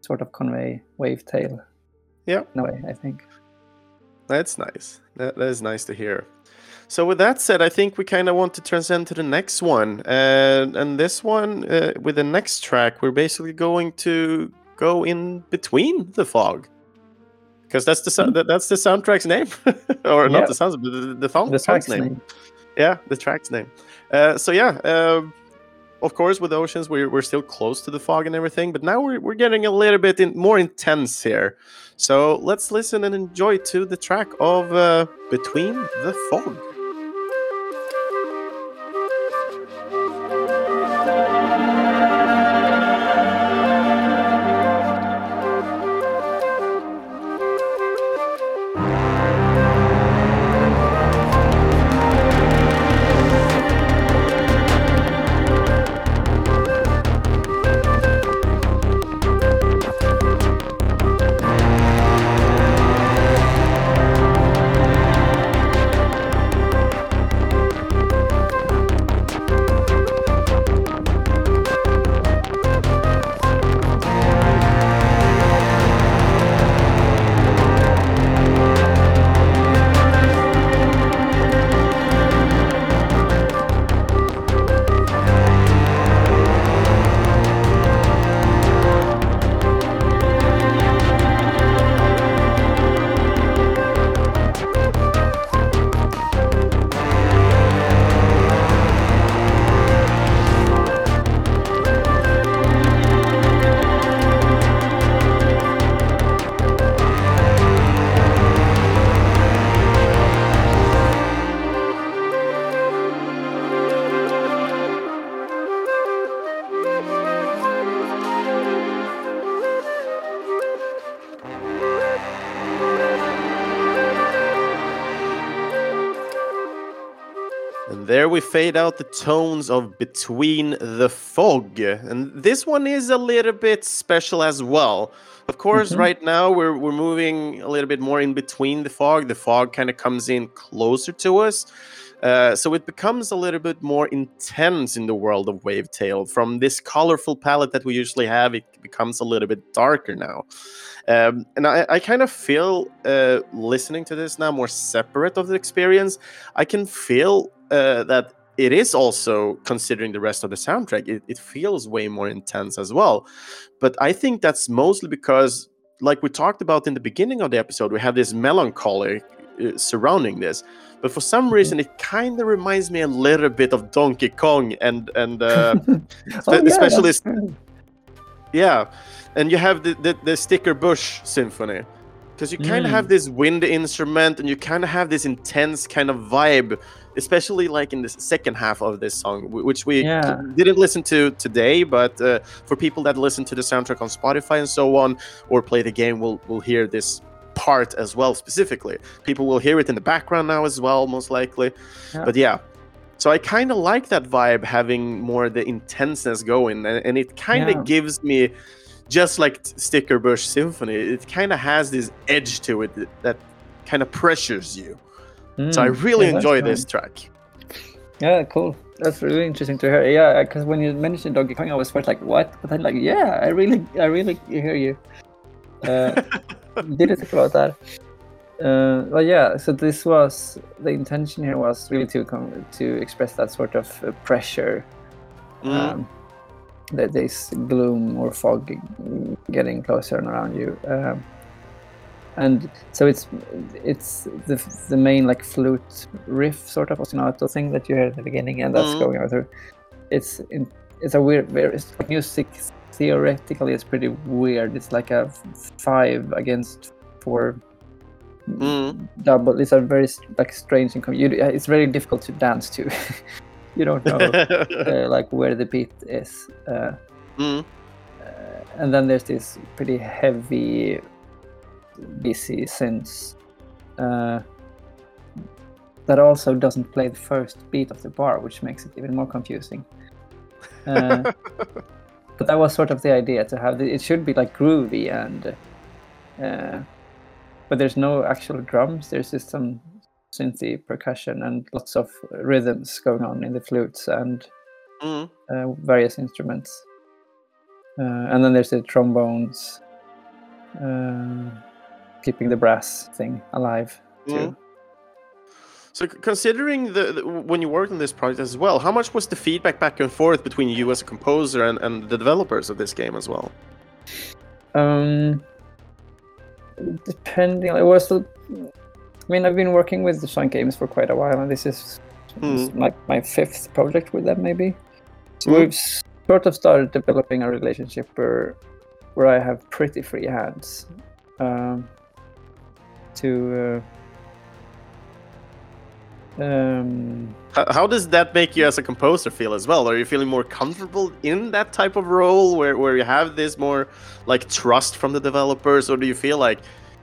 sort of convey Wavetale. Yeah. In a way, I think. That's nice. That, that is nice to hear. So with that said, I think we kind of want to transcend to the next one, and and this one uh, with the next track, we're basically going to go in between the fog, because that's the that, that's the soundtrack's name, or Yeah. not the sounds, but the, the, The track's name. name. Yeah, the track's name. Uh, so yeah, um, of course, with oceans, we're we're still close to the fog and everything, but now we're we're getting a little bit in, more intense here. So let's listen and enjoy to the track of uh, Between the Fog. We fade out the tones of Between the Fog. And this one is a little bit special as well. Of course, Mhm. right now we're, we're moving a little bit more in between the fog. The fog kind of comes in closer to us. Uh, so it becomes a little bit more intense in the world of Wavetale. From this colorful palette that we usually have, it becomes a little bit darker now. Um, and I, I kind of feel uh, listening to this now more separate of the experience. I can feel uh, that it is also considering the rest of the soundtrack. It, it feels way more intense as well. But I think that's mostly because, like we talked about in the beginning of the episode, we have this melancholy uh, surrounding this. But for some reason, it kind of reminds me a little bit of Donkey Kong and and uh, Oh, yeah, especially yeah, and you have the the, the Sticker Bush Symphony because you kind of Mm. have this wind instrument and you kind of have this intense kind of vibe, especially like in the second half of this song, which we Yeah. didn't listen to today. But uh, for people that listen to the soundtrack on Spotify and so on, or play the game, will will hear this part as well specifically. People will hear it in the background now as well, most likely. Yeah. But yeah. So I kind of like that vibe having more the intenseness going, and, and it kind of Yeah. gives me, just like Sticker Bush Symphony, it kind of has this edge to it that, kind of pressures you. So I Mm, really yeah, enjoy this track. Yeah, cool. That's really interesting to hear. Yeah, because when you mentioned Donkey Kong, I was first like, "What?" But then, like, yeah, I really, I really hear you. Uh, didn't think about that. Uh, but yeah, so this was the intention here was really to come to express that sort of uh, pressure, Mm. That this gloom or fog getting closer and around you. Um, and so it's it's the the main like flute riff sort of ostinato thing that you heard at the beginning, and that's Mhm. going on through. It's in, it's a weird, very music theoretically it's pretty weird. It's like a five against four Mm. double. It's a very like strange and com- you, it's very difficult to dance to. you don't know uh, like where the beat is. Uh, Mm. and then there's this pretty heavy busy synths uh, that also doesn't play the first beat of the bar which makes it even more confusing uh, but that was sort of the idea to have the, it should be like groovy and uh, but there's no actual drums there's just some synthy percussion and lots of rhythms going on in the flutes and Mm. uh, various instruments. Uh, and then there's the trombones, uh, keeping the brass thing alive too. Mm. So, considering the, the when you worked on this project as well, how much was the feedback back and forth between you as a composer and, and the developers of this game as well? Um, depending, it was. I mean, I've been working with Zoink Games for quite a while, and this is Mm. like my fifth project with them, maybe. So Mm. we've sort of started developing a relationship where, where I have pretty free hands um, to. Uh, um, How, how does that make you as a composer feel as well? Are you feeling more comfortable in that type of role where, where you have this more like trust from the developers, or do you feel like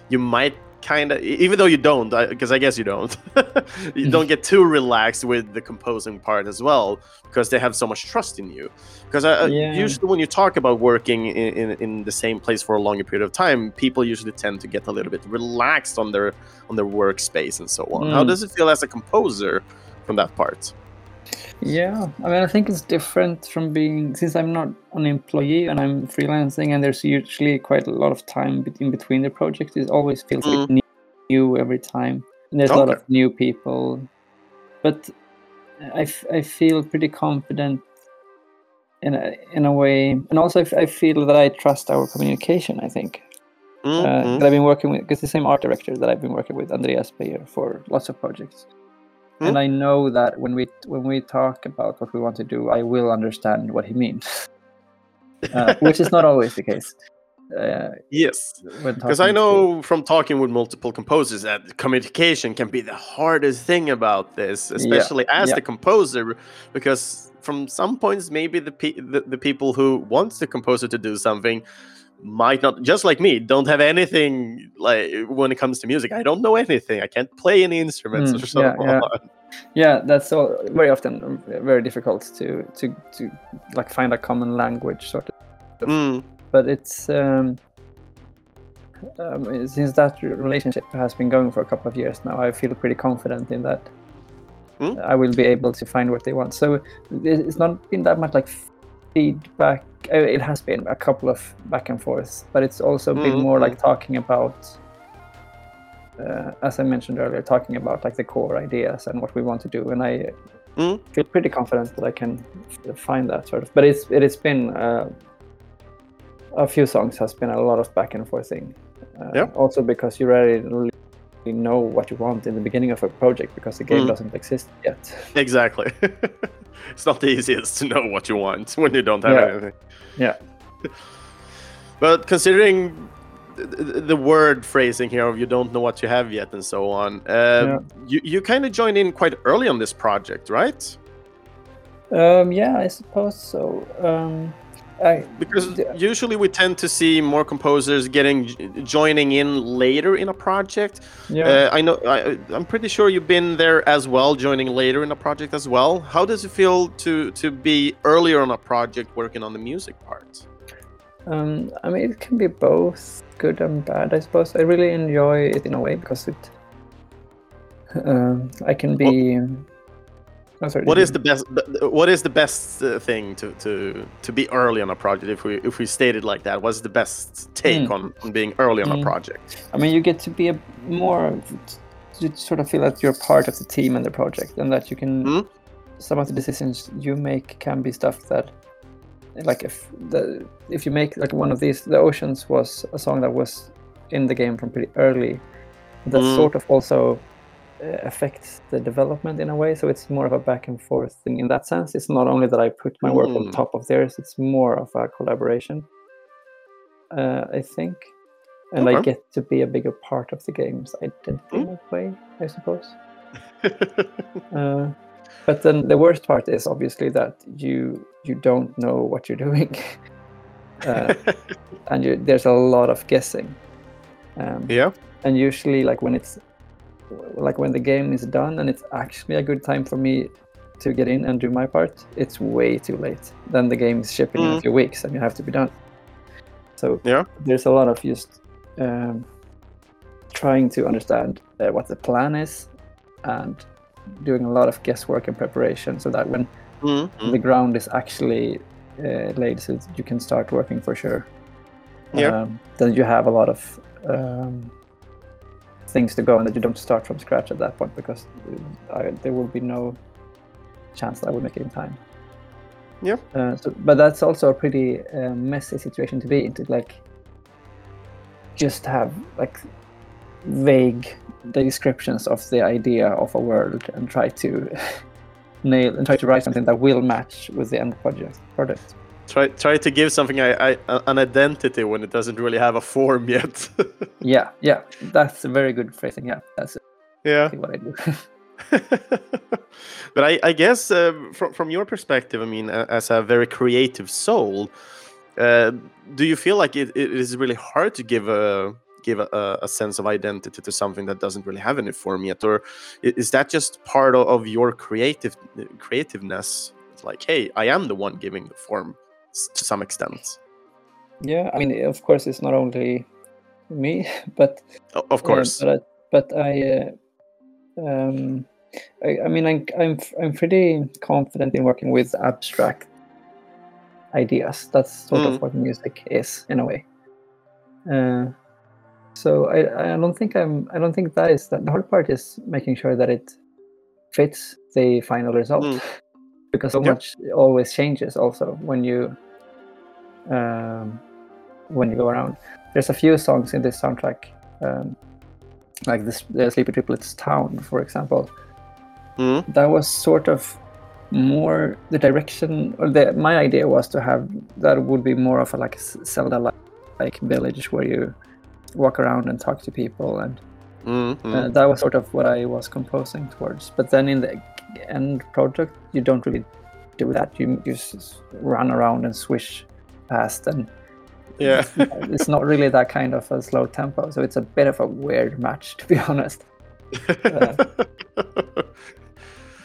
you might kind of, even though you don't, because I, guess you don't, you don't get too relaxed with the composing part as well because they have so much trust in you. Because Yeah. usually when you talk about working in, in, in the same place for a longer period of time, people usually tend to get a little bit relaxed on their on their workspace and so on. How Mm. does it feel as a composer from that part? Yeah, I mean, I think it's different from being since I'm not an employee and I'm freelancing, and there's usually quite a lot of time in between the projects. It always feels like new, new every time, and there's a lot of new people. But I, f- I feel pretty confident in a in a way, and also I, f- I feel that I trust our communication. I think Mm, uh, mm, that I've been working with because the same art director that I've been working with, Andreas Beyer, for lots of projects. Hmm. And I know that when we when we talk about what we want to do, I will understand what he means, uh, which is not always the case. Uh, yes, because I talking to- know from talking with multiple composers that communication can be the hardest thing about this, especially as yeah. the composer, because from some points maybe the, pe- the the people who wants the composer to do something might not just like me don't have anything like when it comes to music i don't know anything i can't play any instruments Mm, or so yeah, yeah. yeah, that's all, very often very difficult to to to like find a common language sort of. Mm, But it's um, um, since that relationship has been going for a couple of years now, I feel pretty confident in that. Hmm. I will be able to find what they want. So it's not been that much like feedback. uh, It has been a couple of back and forths, but it's also been Mhm, more like talking about, uh, as I mentioned earlier, talking about like the core ideas and what we want to do. And I Mm. feel pretty confident that I can find that sort of. But it's it has been uh, a few songs has been a lot of back and forth thing. Uh, Yeah. Also because you rarely really know what you want in the beginning of a project because the game Mm. doesn't exist yet. exactly it's not the easiest to know what you want when you don't have Yeah. anything Yeah. but considering th- th- the word phrasing here of you don't know what you have yet and so on uh, you, you kind of joined in quite early on this project right Um, yeah, I suppose so. Um, I, Because usually we tend to see more composers getting joining in later in a project. yeah. Uh, I know. I, I'm pretty sure you've been there as well, joining later in a project as well. How does it feel to to be earlier on a project working on the music part? Um, I mean, it can be both good and bad, I suppose. I really enjoy it in a way because it. Um, I can be. Oh, sorry, What the best? What is the best uh, thing to, to to be early on a project? If we if we state it like that, what's the best take Mm. on, on being early on a Mm. project? I mean, you get to be a more. You sort of feel that you're part of the team and the project, and that you can. Mm. Some of the decisions you make can be stuff that, like if the if you make like one of these, the oceans was a song that was in the game from pretty early. That Mm. sort of also uh, affects the development in a way. So it's more of a back and forth thing in that sense. It's not only that I put my work on Mm. top of theirs; it's more of a collaboration. Uh, I think, and I get to be a bigger part of the game's identity in a way, I suppose. Uh, but then the worst part is obviously that you you don't know what you're doing, uh, and you, there's a lot of guessing. Um, yeah. and usually like when it's like when the game is done and it's actually a good time for me to get in and do my part it's way too late then the game is shipping in a Mm. few weeks and you have to be done so Yeah. there's a lot of just um, trying to understand uh, what the plan is and doing a lot of guesswork and preparation so that when Mm, mm. the ground is actually uh, laid so you can start working for sure. Yeah. Um, then you have a lot of um, things to go and that you don't start from scratch at that point because uh, I, there will be no chance that I would make it in time. Yeah. Uh, so, but that's also a pretty uh, messy situation to be in. To like just have like vague descriptions of the idea of a world and try to nail and try to write something that will match with the end project product. Try try to give something I, I, an identity when it doesn't really have a form yet. Yeah, yeah, that's a very good phrasing. Yeah, that's yeah. what I do. but I, I guess uh, from from your perspective, I mean, as a very creative soul, uh, do you feel like it, it is really hard to give a give a, a sense of identity to something that doesn't really have any form yet, or is that just part of, of your creative creativeness? It's like, hey, I am the one giving the form to some extent. yeah, I mean, of course, it's not only me, but Of Yeah, course. but I, but I, uh, um, I, I mean, I'm, I'm, I'm pretty confident in working with abstract ideas. That's sort Mm. of what music is in a way. Uh, so I, I don't think I'm, I don't think that is that. The hard part is making sure that it fits the final result, Mm. because so Yeah. much always changes. Also, when you, um, when you go around there's a few songs in this soundtrack, um, like this, the Sleepy Triplets Town, for example. Mm. That was sort of more the direction, or the my idea was to have that would be more of a like Zelda like village where you walk around and talk to people, and Mm, mm. uh, that was sort of what I was composing towards. But then in the end project, you don't really do that. You you just run around and swish past and yeah. it's not really that kind of a slow tempo so it's a bit of a weird match to be honest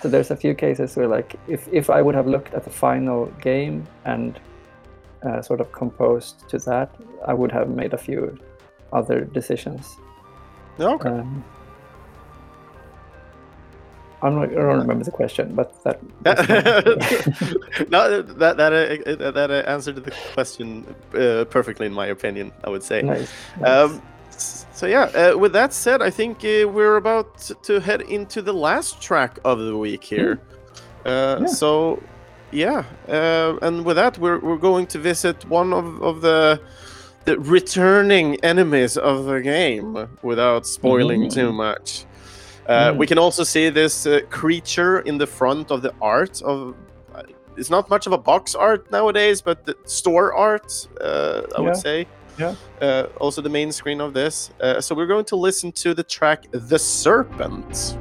so there's a few cases where like if, if i would have looked at the final game and uh, sort of composed to that i would have made a few other decisions okay. um, I'm not, I don't remember the question, but that. no, that that uh, that uh, answered the question uh, perfectly, in my opinion. I would say. nice. nice. Um, so yeah, uh, with that said, I think uh, we're about to head into the last track of the week here. Uh, Yeah. So yeah, uh, and with that, we're we're going to visit one of of the the returning enemies of the game without spoiling Mhm. too much. Uh, Mm. We can also see this uh, creature in the front of the art of. uh, It's not much of a box art nowadays, but the store art, uh, I would say. Yeah. Uh, also, the main screen of this. Uh, so we're going to listen to the track "The Serpent."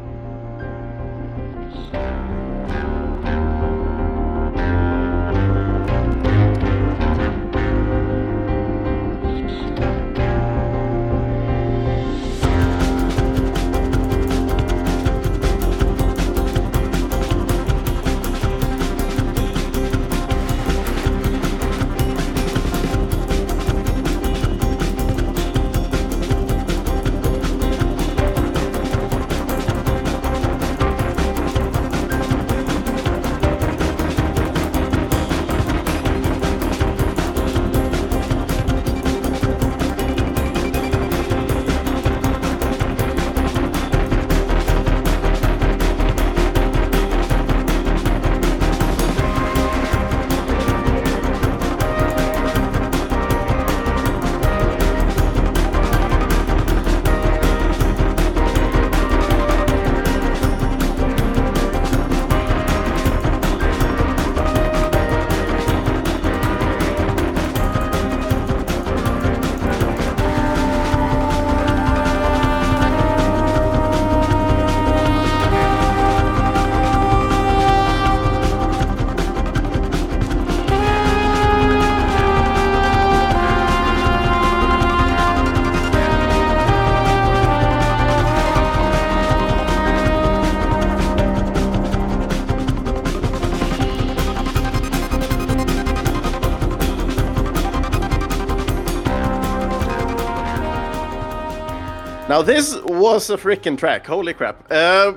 Now this was a freaking track. Holy crap! Uh,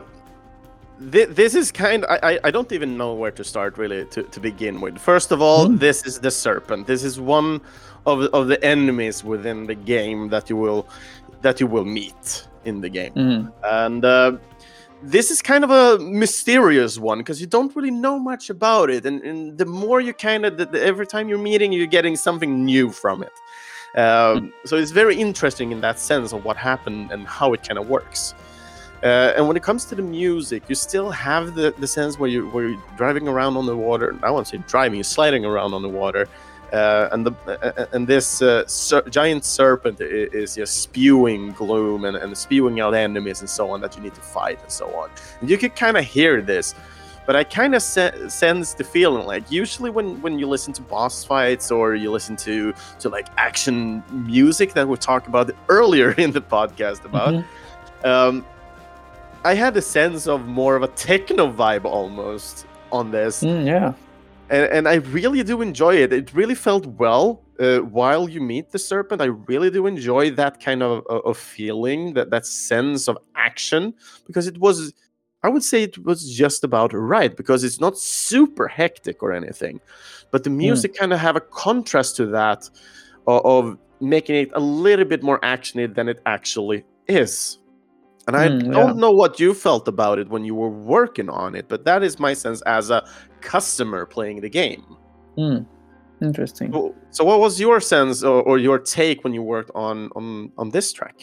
thi- this is kind. I, I I don't even know where to start really to, to begin with. First of all, Hmm. this is the serpent. This is one of of the enemies within the game that you will that you will meet in the game, Mm. and. Uh, this is kind of a mysterious one because you don't really know much about it, and, and the more you kind of, the, the- every time you're meeting, you're getting something new from it. Um, so it's very interesting in that sense of what happened and how it kind of works. Uh, and when it comes to the music, you still have the, the sense where you where you're driving around on the water. I won't say driving, sliding around on the water, uh, and the uh, and this uh, ser- giant serpent is just spewing gloom and, and spewing out enemies and so on that you need to fight and so on. And you could kind of hear this, but I kind of se- sense the feeling like usually when when you listen to boss fights or you listen to to like action music that we talked about earlier in the podcast about. Mhm. Um, I had a sense of more of a techno vibe almost on this, Mm, yeah. and, and I really do enjoy it. It really felt well uh, while you meet the serpent. I really do enjoy that kind of, of of feeling, that that sense of action, because it was. I would say it was just about right because it's not super hectic or anything, but the music kind of have a contrast to that of, of making it a little bit more actiony than it actually is. And I Mm, don't yeah. know what you felt about it when you were working on it, but that is my sense as a customer playing the game. Mm. Interesting. So- So, what was your sense or, or your take when you worked on on on this track?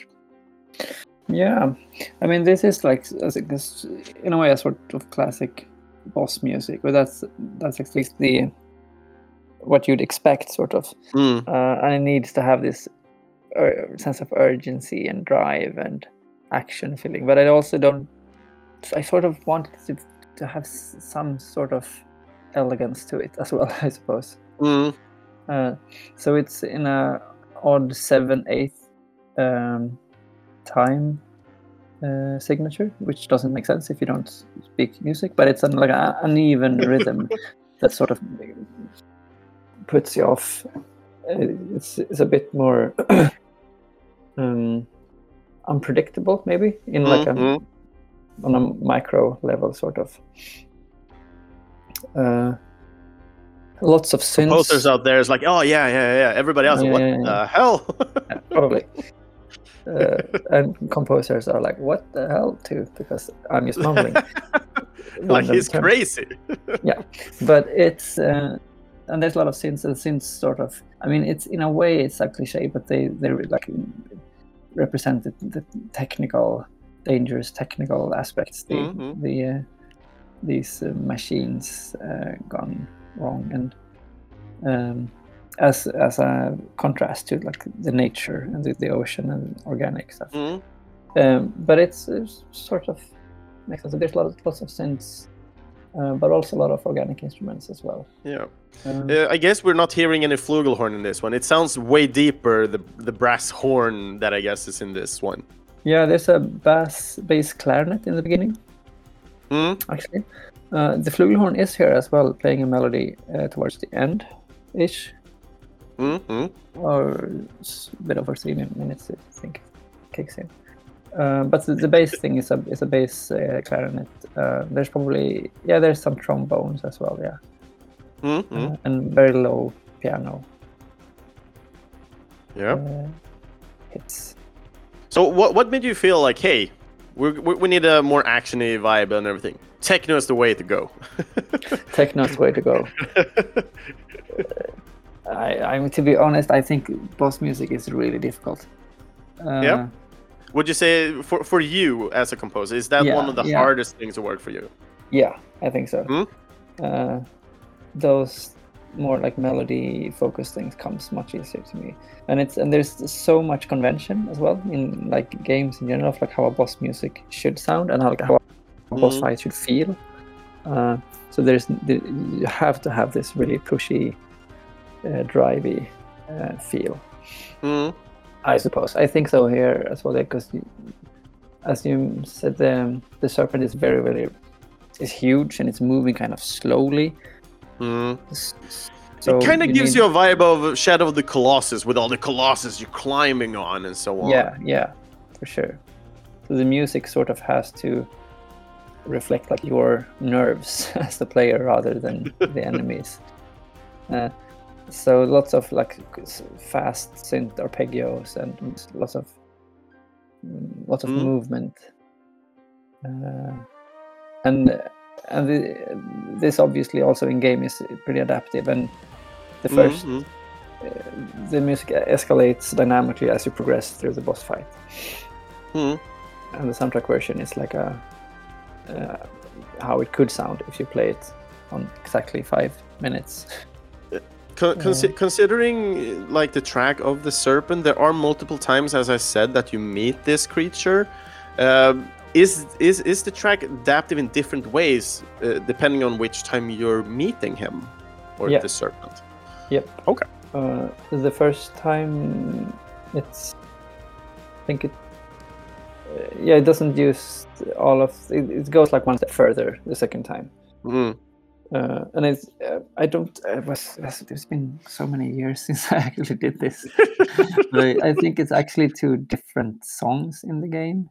Yeah, I mean, this is like as in a way a sort of classic boss music, but that's that's at least the what you'd expect, sort of. Mm, Uh, and it needs to have this ur- sense of urgency and drive and action feeling. But I also don't. I sort of want it to to have s- some sort of elegance to it as well, I suppose. mm, Uh, so it's in a odd seven eighth um, time uh, signature, which doesn't make sense if you don't speak music. But it's an, like an uneven rhythm that sort of puts you off. Uh, It's it's a bit more um, unpredictable, maybe in like a mhm. on a micro level, sort of. Uh, lots of synths. Posters out there is like, oh yeah, yeah, yeah. Everybody else, Yeah, what yeah, yeah. the hell? Probably. Uh, and composers are like, "What the hell?" Too, because I'm just mumbling. like he's crazy. Yeah, but it's uh, and there's a lot of synths and synths sort of. I mean, it's in a way it's a cliche, but they they like represent the, the technical, dangerous technical aspects. The Mhm. the uh, these uh, machines uh, gone wrong and. Um, as as a contrast to like the nature and the, the ocean and organic stuff. Mm, Um, but it's, it's sort of makes sense. There's lots lots of synths, uh, but also a lot of organic instruments as well. yeah. Um, Uh, I guess we're not hearing any flugelhorn in this one. It sounds way deeper. The the brass horn that I guess is in this one. yeah, there's a bass bass clarinet in the beginning. Mm, Actually, uh, the flugelhorn is here as well, playing a melody uh, towards the end, ish, mm, mm. or a bit over three minutes, I think, kicks in. Uh, but the, the bass thing is a is a bass uh, clarinet. Uh, there's probably yeah, there's some trombones as well, yeah, Mm, mm. uh, and very low piano Yeah. uh, hits. So what what made you feel like, hey, we we need a more actiony vibe and everything? Techno is the way to go. Techno Techno's way to go. I, I mean, to be honest, I think boss music is really difficult. Uh, Yeah? Would you say for for you as a composer, is that Yeah, one of the yeah. hardest things to work for you? Yeah, I think so. Hmm? Uh, those more like melody focused things comes much easier to me, and it's and there's so much convention as well in like games in general of like how a boss music should sound and how, like, how a boss Mhm. fight should feel. Uh, so there's the, you have to have this really pushy, uh, drivey uh, feel. Mm, I suppose. I think so here as well, because as you said, the the serpent is very, very is huge and it's moving kind of slowly. mm. So it kind of gives need- you a vibe of Shadow of the Colossus with all the Colossus you're climbing on and so on. Yeah, yeah. for sure. So the music sort of has to reflect like your nerves as the player rather than the enemies. Uh, so lots of like fast synth arpeggios and lots of mm, lots of Mm. movement. Uh, and and the, this obviously also in game is pretty adaptive and the 1st Mhm. the music escalates dynamically as you progress through the boss fight Mhm. and the soundtrack version is like a uh, how it could sound if you play it on exactly five minutes Con- consi- considering like the track of the serpent, there are multiple times, as I said, that you meet this creature. Um, is is is the track adaptive in different ways uh, depending on which time you're meeting him or Yeah. the serpent? Yep. Okay. Uh, the first time, it's. I think it. Uh, yeah, it doesn't use all of. It, it goes like one step further the second time, Mm. Uh, and it's. Uh, I don't. It was. There's been so many years since I actually did this. But I, think it's actually two different songs in the game.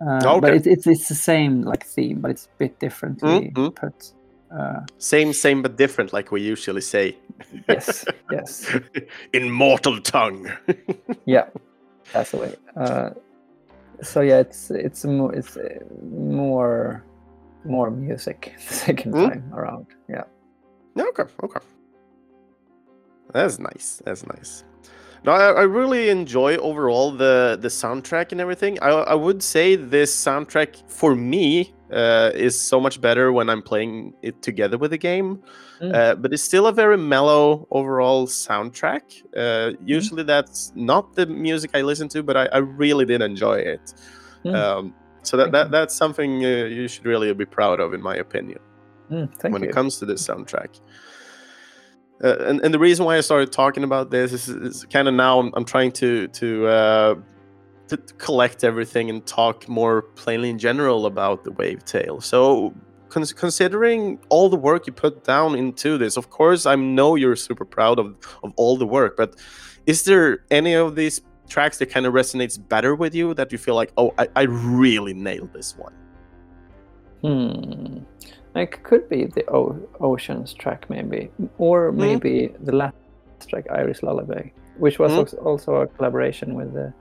Uh, But Okay. it, it's it's the same like theme, but it's a bit differently Mhm. put. Uh, Same, same, but different, like we usually say. yes, yes. In mortal tongue. yeah that's the way uh, so yeah it's it's more it's uh, more more music the second Mm. time around yeah Yeah. okay, okay. That's nice. That's nice. No, I, I really enjoy overall the the soundtrack and everything. I I would say this soundtrack for me uh, is so much better when I'm playing it together with the game. Mm. Uh, but it's still a very mellow overall soundtrack. Uh, usually that's not the music I listen to, but I, I really did enjoy it. Mm. Um, so that, that that's something uh, you should really be proud of, in my opinion Mm, when you it comes to this soundtrack. Uh, and, and the reason why I started talking about this is, is kind of now I'm, I'm trying to to, uh, to collect everything and talk more plainly in general about the Wavetale. So cons- considering all the work you put down into this, of course I know you're super proud of of all the work, but is there any of these tracks that kind of resonates better with you that you feel like, oh, I, I really nailed this one? hmm. it could be the o- oceans track maybe or Mm. maybe the last track iris lullaby which was Mm. als- also a collaboration with the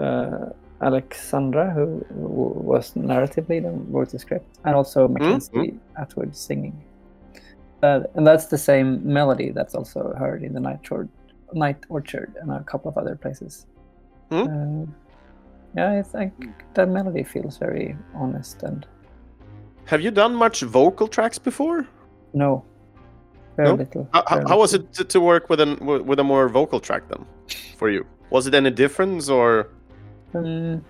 uh, Alexandra, who w- was narrative lead and wrote the script, and also Mackenzie Atwood singing. Uh, and that's the same melody that's also heard in the Night Orchard, Night Orchard and a couple of other places. Uh, yeah, I think that melody feels very honest and Have you done much vocal tracks before? no, very No? little. How, how, very how was it to, to work with an with a more vocal track then for you? Was it any difference or? Um,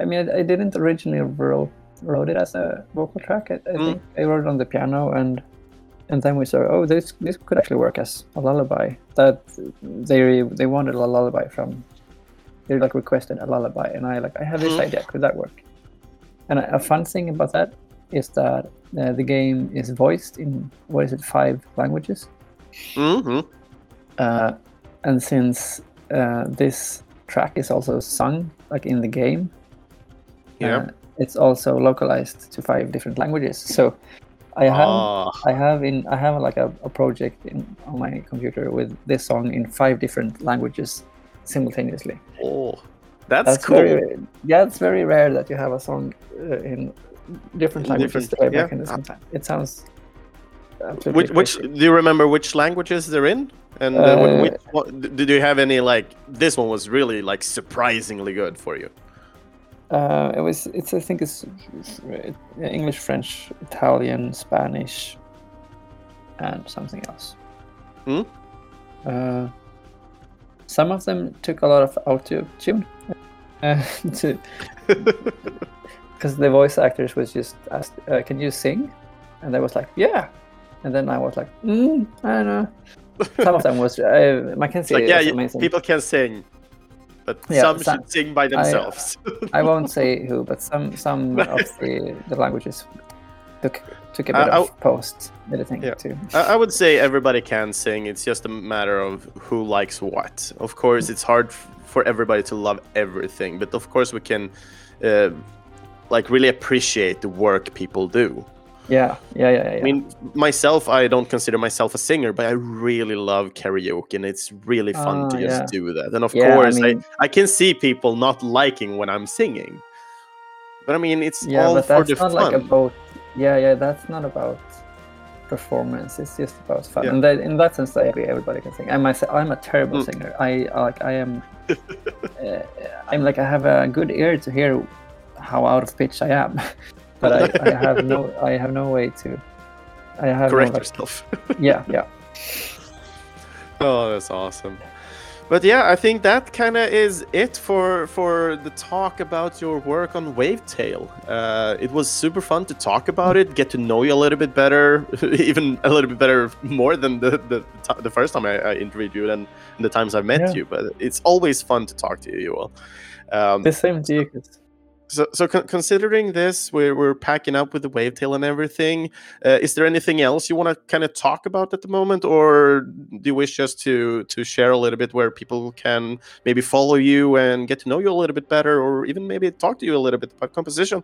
I mean, I, I didn't originally wrote wrote it as a vocal track. I, I Mm. think I wrote it on the piano, and and then we saw, oh, this this could actually work as a lullaby. That they they wanted a lullaby from. They like requested a lullaby, and I like I have this Mhm. idea. Could that work? And a, a fun thing about that is that uh, the game is voiced in what is it five languages. hmm Uh, and since uh, this track is also sung like in the game, Yeah. uh, it's also localized to five different languages. So I have Ah, I have in I have like a, a project in on my computer with this song in five different languages simultaneously. oh, that's, cool. very yeah, it's very rare that you have a song uh, in different languages different- to play back yeah. in the same time. It sounds Which, which do you remember which languages they're in? And uh, Uh, which, what, did you have any like this one was really like surprisingly good for you? Uh, it was. It's. I think it's uh, English, French, Italian, Spanish, and something else. Hmm? Uh, some of them took a lot of auto tune, uh, to because the voice actors was just asked, uh, "Can you sing?" And they was like, "Yeah," and then I was like, mm, "I don't know." Some of them was uh, Mackenzie like yeah, you- people can sing, but Yeah, some some- should sing by themselves. I won't say who, but some some of the, the languages took took a bit I- of post editing Yeah. too. I, I would say everybody can sing. It's just a matter of who likes what. Of course, it's hard f- for everybody to love everything, but of course we can, uh, like, really appreciate the work people do. Yeah, yeah, yeah, yeah. I mean, myself, I don't consider myself a singer, but I really love karaoke, and it's really fun Ah, to just yeah. do that. And of Yeah, course, I, mean- I, can see people not liking when I'm singing, but I mean, it's yeah, all but for that's the not fun. like about. Yeah, yeah, that's not about performance. It's just about fun. Yeah. And that, in that sense, I agree. Everybody can sing. I myself, I'm a terrible Mm. singer. I like, I am. uh, I'm like, I have a good ear to hear how out of pitch I am, but I, I have no, I have no way to. I have Correct no, like, yourself. yeah, yeah. Oh, that's awesome. But yeah, I think that kind of is it for for the talk about your work on Wavetale. Uh, it was super fun to talk about it, get to know you a little bit better, even a little bit better more than the the, the first time I, I interviewed you and, and the times I've met Yeah. you. But it's always fun to talk to you, Joel. Um, The same to you. 'cause- so, so con- considering this, we're, we're packing up with the Wavetale and everything. Uh, is there anything else you want to kind of talk about at the moment, or do you wish just to to share a little bit where people can maybe follow you and get to know you a little bit better, or even maybe talk to you a little bit about composition?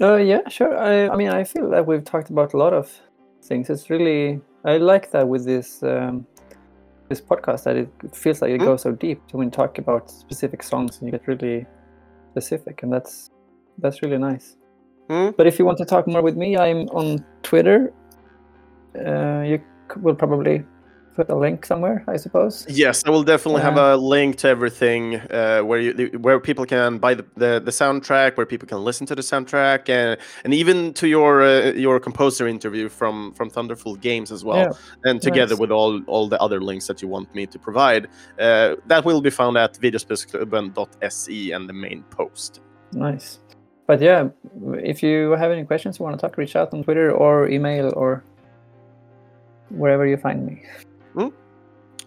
Uh, yeah, sure. I, I mean, I feel that we've talked about a lot of things. It's really, I like that with this um, this podcast that it feels like it Mm. goes so deep. When you talk about specific songs, and you get really specific, and that's that's really nice. Mm. But if you want to talk more with me, I'm on Twitter. Uh, you will probably put a link somewhere, I suppose. Yes, I will definitely have Uh, a link to everything uh, where you where people can buy the, the, the soundtrack, where people can listen to the soundtrack, and and even to your uh, your composer interview from from Thunderful Games as well. Yeah, and together nice. with all all the other links that you want me to provide, uh, that will be found at videospelsklubben.se and the main post. Nice. But yeah, if you have any questions, you want to talk, reach out on Twitter or email or wherever you find me.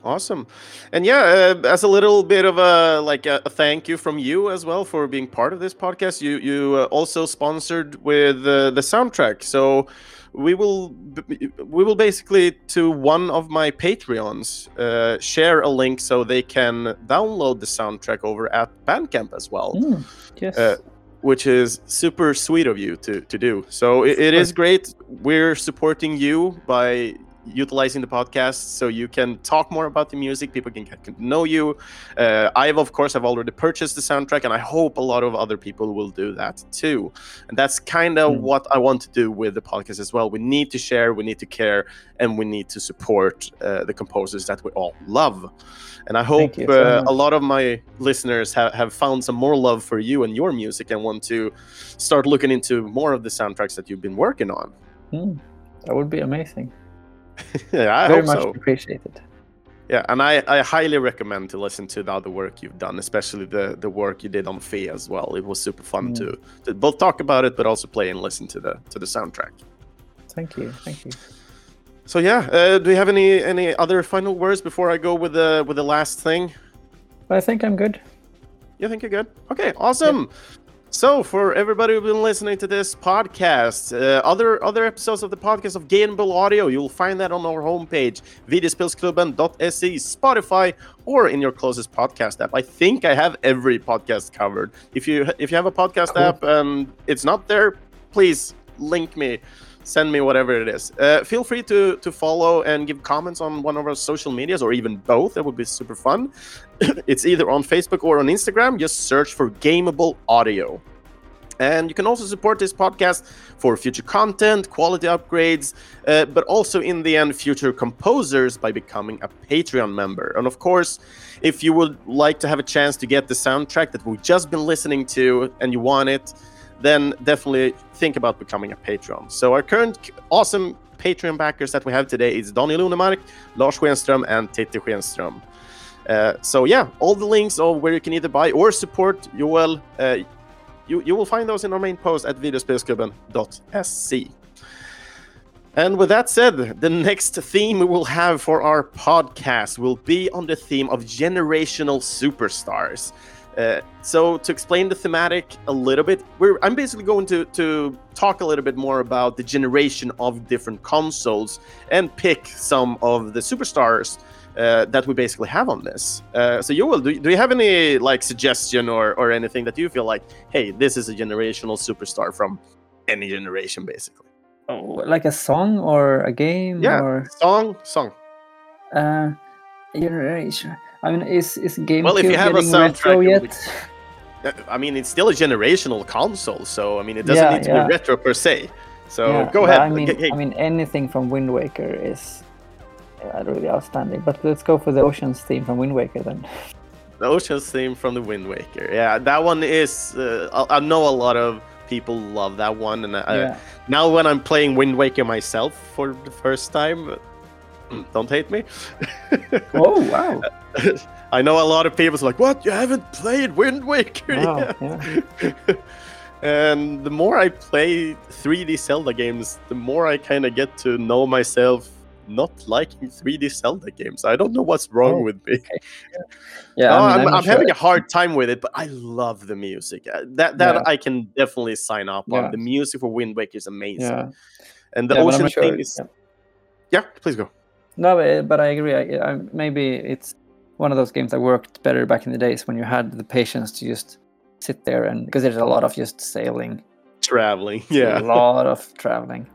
Awesome, and yeah, uh, as a little bit of a like a, a thank you from you as well for being part of this podcast. You you uh, also sponsored with uh, the soundtrack, so we will we will basically to one of my Patreons uh, share a link so they can download the soundtrack over at Bandcamp as well. Mm, yes. Uh, which is super sweet of you to, to do. So it, it is great. We're supporting you by utilizing the podcast so you can talk more about the music people can get to know you. Uh, i've of course have already purchased the soundtrack and i hope a lot of other people will do that too. And that's kind of Mm. what i want to do with the podcast as well. We need to share we need to care and we need to support uh, the composers that we all love. And i hope so uh, a lot of my listeners have, have found some more love for you and your music and want to start looking into more of the soundtracks that you've been working on. Mm, that would be amazing. yeah i Very hope much so appreciated. Yeah, and I, I highly recommend to listen to the other work you've done, especially the, the work you did on Fe as well. It was super fun Mm. to, to both talk about it, but also play and listen to the to the soundtrack. Thank you. Thank you. So yeah, uh, do you have any any other final words before I go with the with the last thing? I think I'm good. You think you're good? Okay, awesome. So for everybody who's been listening to this podcast, uh, other other episodes of the podcast of Gameable Audio, you'll find that on our homepage, videospelsklubben.se, Spotify, or in your closest podcast app. I think I have every podcast covered. If you if you have a podcast Cool. app and it's not there, please link me. Send me whatever it is. Uh, feel free to to follow and give comments on one of our social medias or even both. That would be super fun. it's either on Facebook or on Instagram. Just search for Gameable Audio. And you can also support this podcast for future content, quality upgrades, uh, but also in the end, future composers by becoming a Patreon member. And of course, if you would like to have a chance to get the soundtrack that we've just been listening to and you want it, then definitely think about becoming a Patreon. So our current awesome Patreon backers that we have today is Daniel Lunemark, Lars Schenström, and Titti Schenström. Uh, so yeah, all the links of where you can either buy or support Joel, uh, you, you will find those in our main post at videospelsklubben.se. And with that said, the next theme we will have for our podcast will be on the theme of generational superstars. Uh, so to explain the thematic a little bit, we're I'm basically going to to talk a little bit more about the generation of different consoles and pick some of the superstars uh, that we basically have on this. Uh, so Joel, do, do you have any like suggestion or or anything that you feel like, hey, this is a generational superstar from any generation, basically? Oh, like a song or a game Yeah, or song, song. uh, generation. I mean, is is GameCube Well, if you have a getting retro soundtrack, it yet? Uh, I mean, it's still a generational console, so I mean, it doesn't Yeah, need to yeah. be retro per se. So Yeah, go ahead. I mean, hey, I mean, anything from Wind Waker is uh, really outstanding. But let's go for the Oceans theme from Wind Waker then. the Ocean's theme from the Wind Waker. Yeah, that one is. Uh, I, I know a lot of people love that one, and I, yeah. now when I'm playing Wind Waker myself for the first time, don't hate me. Oh wow! I know a lot of people are like, "What? You haven't played Wind Waker Wow, yet?" yeah. and the more I play 3D Zelda games, the more I kind of get to know myself not liking 3D Zelda games. I don't know what's wrong Oh, with me. Yeah, No, I I'm, mean, I'm, sure. having a hard time with it, but I love the music. Uh, That that Yeah. I can definitely sign up on. Yeah. The music for Wind Waker is amazing, Yeah, and the yeah, ocean sure. theme is. yeah. Yeah, please go. No, but, I agree. I, I, maybe it's one of those games that worked better back in the days when you had the patience to just sit there and because there's a lot of just sailing, Traveling, Yeah, a lot of traveling.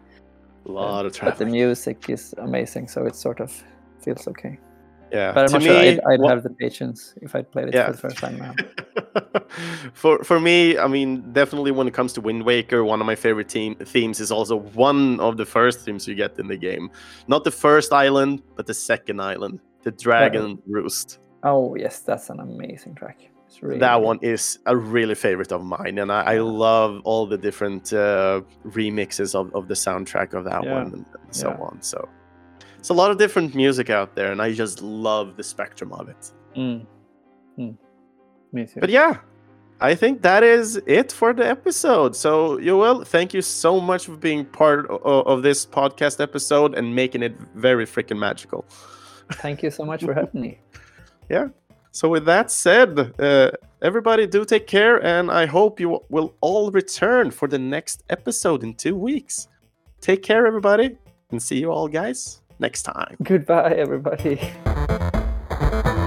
a lot of traveling. But the music is amazing, so it sort of feels okay. Yeah, But I'm to not sure me, I'd, I'd what- have the patience if I'd played it Yeah. for the first time now. for for me, I mean, definitely when it comes to Wind Waker, one of my favorite team themes is also one of the first themes you get in the game. Not the first island, but the second island, the Dragon Roost. Oh yes, that's an amazing track. It's really that good. one is a really favorite of mine, and I, I love all the different uh, remixes of, of the soundtrack of that Yeah. one and so Yeah. on. So it's a lot of different music out there, and I just love the spectrum of it. Mm. Mm. Me too. But yeah, I think that is it for the episode. So, Joel, thank you so much for being part of, of this podcast episode and making it very freaking magical. Thank you so much for having me. Yeah. So, with that said, uh, everybody do take care, and I hope you will all return for the next episode in two weeks. Take care, everybody, and see you all guys next time. Goodbye, everybody.